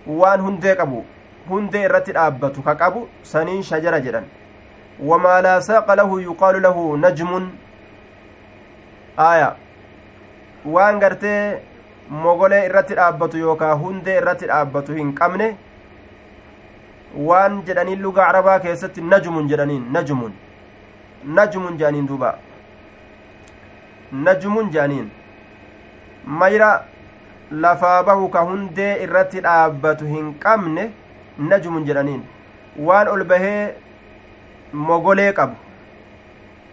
وان هندي قبو. هندي الرتي أبتو كقبو. سنين شجرة جدا وما لا ساق له يقال له نجم. آية. Waan gartee mogolee irratti dhaabbatu yookaa hundee irratti dhaabbatu hin qabne waan jedhaniin luga arabaa keessatti najumun jedhaniin najumun. Najumun jedhaniin duuba. Najmuun jedhaniin. Mayra lafaa bahu ka hundee irratti dhaabbatu hin qabne najmuun jedhaniin. Waan ol bahee mogolee qabu.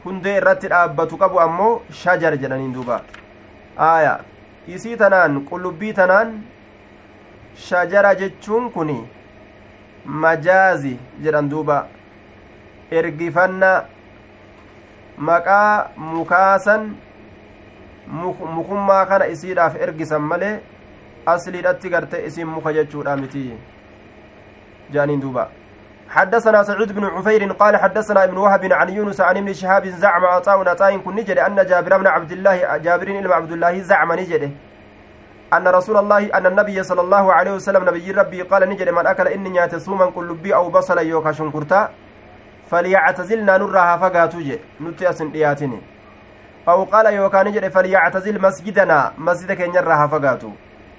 Hundee irratti dhaabbatu qabu ammoo shajar jedhaniin duuba aaya isii tanaan qullubbii tanaan shajara jechuun kun majaazi jedhan duuba ergifanna maqaa mukaasan mukummaa kana isiidhaaf ergisan malee asliidhatti garte isin muka jechuudha miti jaaniin duuba حدثنا سعود بن عفير قال حدثنا ابن وهب عن يونس عن ابن شهاب زعم عطاء عطاء كن نجد أن جابر بن عبد الله جابر بن عبد الله زعم نجده. أن رسول الله أن النبي صلى الله عليه وسلم نبي ربي قال نجد من أكل إني نيات سوما قلبي أو بصل يوكا شنكرتا فليعتزلنا نرها فقاتوجي نتياس دياتني أو قال يوكان جد فليعتزل مسجدنا. مسجد كن يرها فقاتو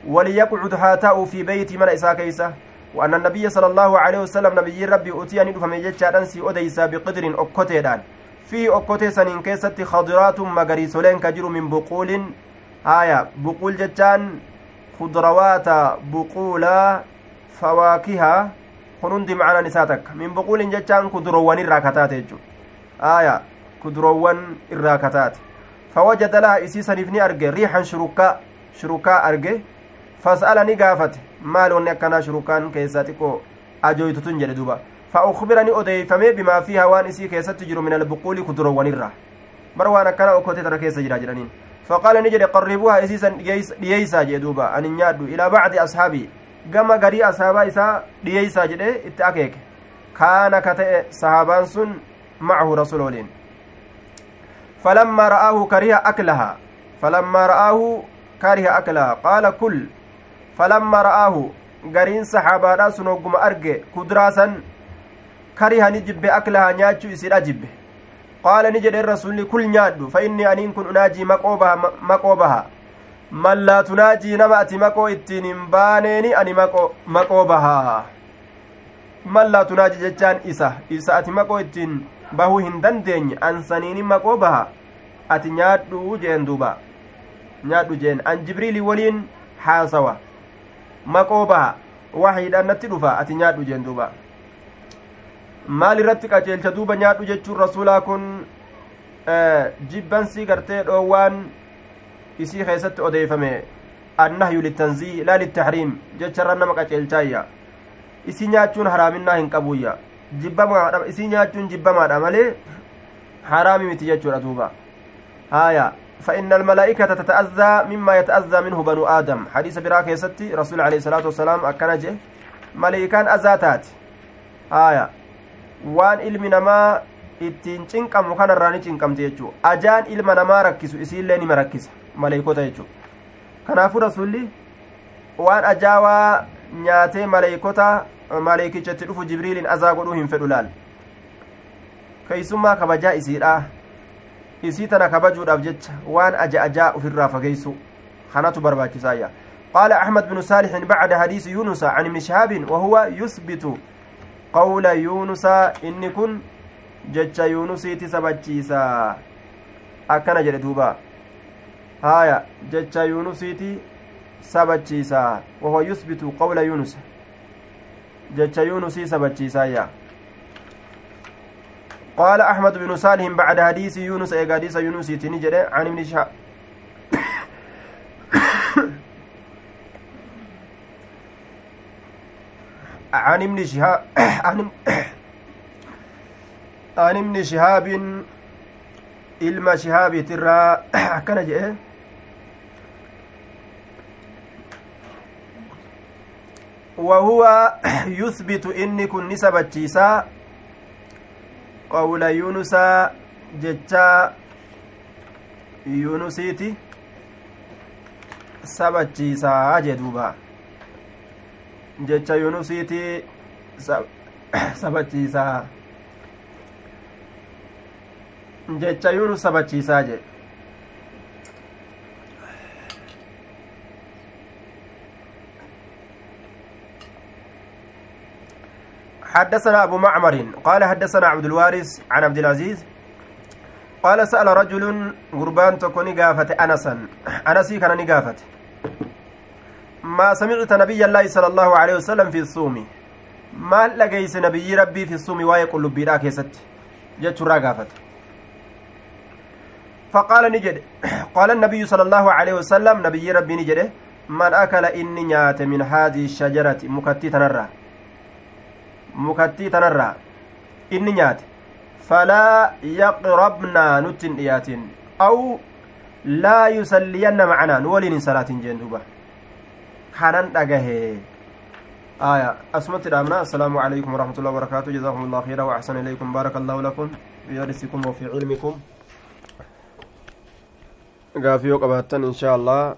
وليقعد حاتاء في بيت من إسا كيسة. وأن النبي صلى الله عليه وسلم نبي ربي أتياني دفع ميجتشا أنسي أديسا بقدر أكتيدان في أكتي سنين كيست خضرات مغريسولين كجر من بقول آية بقول جتان خضروات بقولا فواكه kunundi macnaan isaa takka min buquulin jechaan kudurowwan irraa kataate jechu aya kudurowwan irraa kataate fawajada laha isii saniif ni arge riixan shurukaa shurukaa arge fas'ala ni gaafate maal wanni akkanaa shurukaan keessaa xiqqoo ajooytutun jedhe duba فأخبر ني أديفمي بما فيها وان إسي كيست تجر من البقول كدر ونرة مروان كان أكوتي ترى كيس جرا جرانين فقال نجري قربوها إسيسا دييسا جدوبا أن ينادوا إلى بعض أصحابي gama garii asaabaa isaa dhiyeeysaa jedhe itti akeeke kaana ka ta'e sahaabaan sun macahu rasul waliin falammaa ra'aahu kariha aklaha falammaa ra'aahu kariha aklaha qaala kul falammaa ra'aahu gariin saxaabaadhaa sun hogguma arge kudraasan kariha ni jibbe aklaha nyaachuu isidha jibbe. Qaala ni jedhen rasulli kul nyaadhu fa inni aniin kun unaajii maqoo baha man laa nama ati maqoo ittiin hin baaneeni ani maqoo bahaa man laa jechaan isa isa ati maqoo ittiin bahuu hin dandeenye ansaniini maqoo baha ati nyaadhu jeen duuba. Nyaadhu jeen. An jibriilii waliin haasawa maqoo baha waxiidhaan natti dhufa ati nyaadhu jeen duuba maal irratti qaceelcha duuba nyaadhu jechuun rasuulaa kun jibbansii gartee dhoowwaan isii keessatti odeeyfame annahyu litanzii laa littaxriim jecharra nama qaceelchaayya isii nyaachuun haraaminaa hin qabuyya jibbamaadha isii nyaachuun jibbamaadha malee haraami miti jechuudha duuba haaya فإن الملائكة تتأذى مما يتأذى منه بنو آدم حديث برا كيستي رسول عليه الصلاة والسلام أكنجه ملائكان أزاتات آية وان ilmi namaa ittiin cinqamu kanarraa ni cinqamte jechuu ajaan ilma namaa rakkisu isiillee nima rakkisa maleeykota jechuudha kanaafuu rasuulli waan ajaawaa nyaatee maleeykota maleeykichatti dhufu jibriiliin azaa godhuu hin fedhu laal keeysummaa kabajaa isiidha isii tana kabajuudhaaf jecha waan aja ajaa ufirraa fageeysu kanatu barbaachisaayya. قال أحمد بن صالح بعد حديث يونس عن ابن شهاب وهو يثبت قول يونس إن كن جج يونس تسبتشيسا أكن جلدوبا هايا جتشا يونسيتي sabachiisa. وهو يثبت قول يونس يونسي sabachiisa يا قال أحمد بن صالح بعد حديث يونس إيه حديث يونس تنجد عن ابن شهاب. عن ابن شهاب عن ابن شهاب ilma shihaabiitirraa akkana jedhe وهو يثبت إني كن نسبة جيسا قول يونس جتا يونسيتي sabachiisaa jee duuba jecha yunusiiti sabachiisaa jecha yuunus sabachiisaa jee حدثنا أبو معمر قال حدثنا عبد الوارث عن عبد العزيز قال سأل رجل غربان تكوني قافة أنسا. أنسي كان نقافة ما سمعت نبي الله صلى الله عليه وسلم في الصوم. ما لقيس نبي ربي في الصوم ويقول لبيرا كيست. جت قافت. فقال نجد. قال النبي صلى الله عليه وسلم نبي ربي نجده من أكل إني نيات من هذه الشجرة مكتي تنرى mukattii tanarraa inni nyaate falaa yaqrabnaa nuttin dhiyaatin aw laa yusalliyanna macanaa nu waliin hin salaatin jeen duuba kanan dhagahe آية أسمت الأمنا السلام عليكم ورحمة الله وبركاته جزاكم الله خيرا وأحسن إليكم بارك الله لكم في درسكم وفي علمكم قافيو قباتن إن شاء الله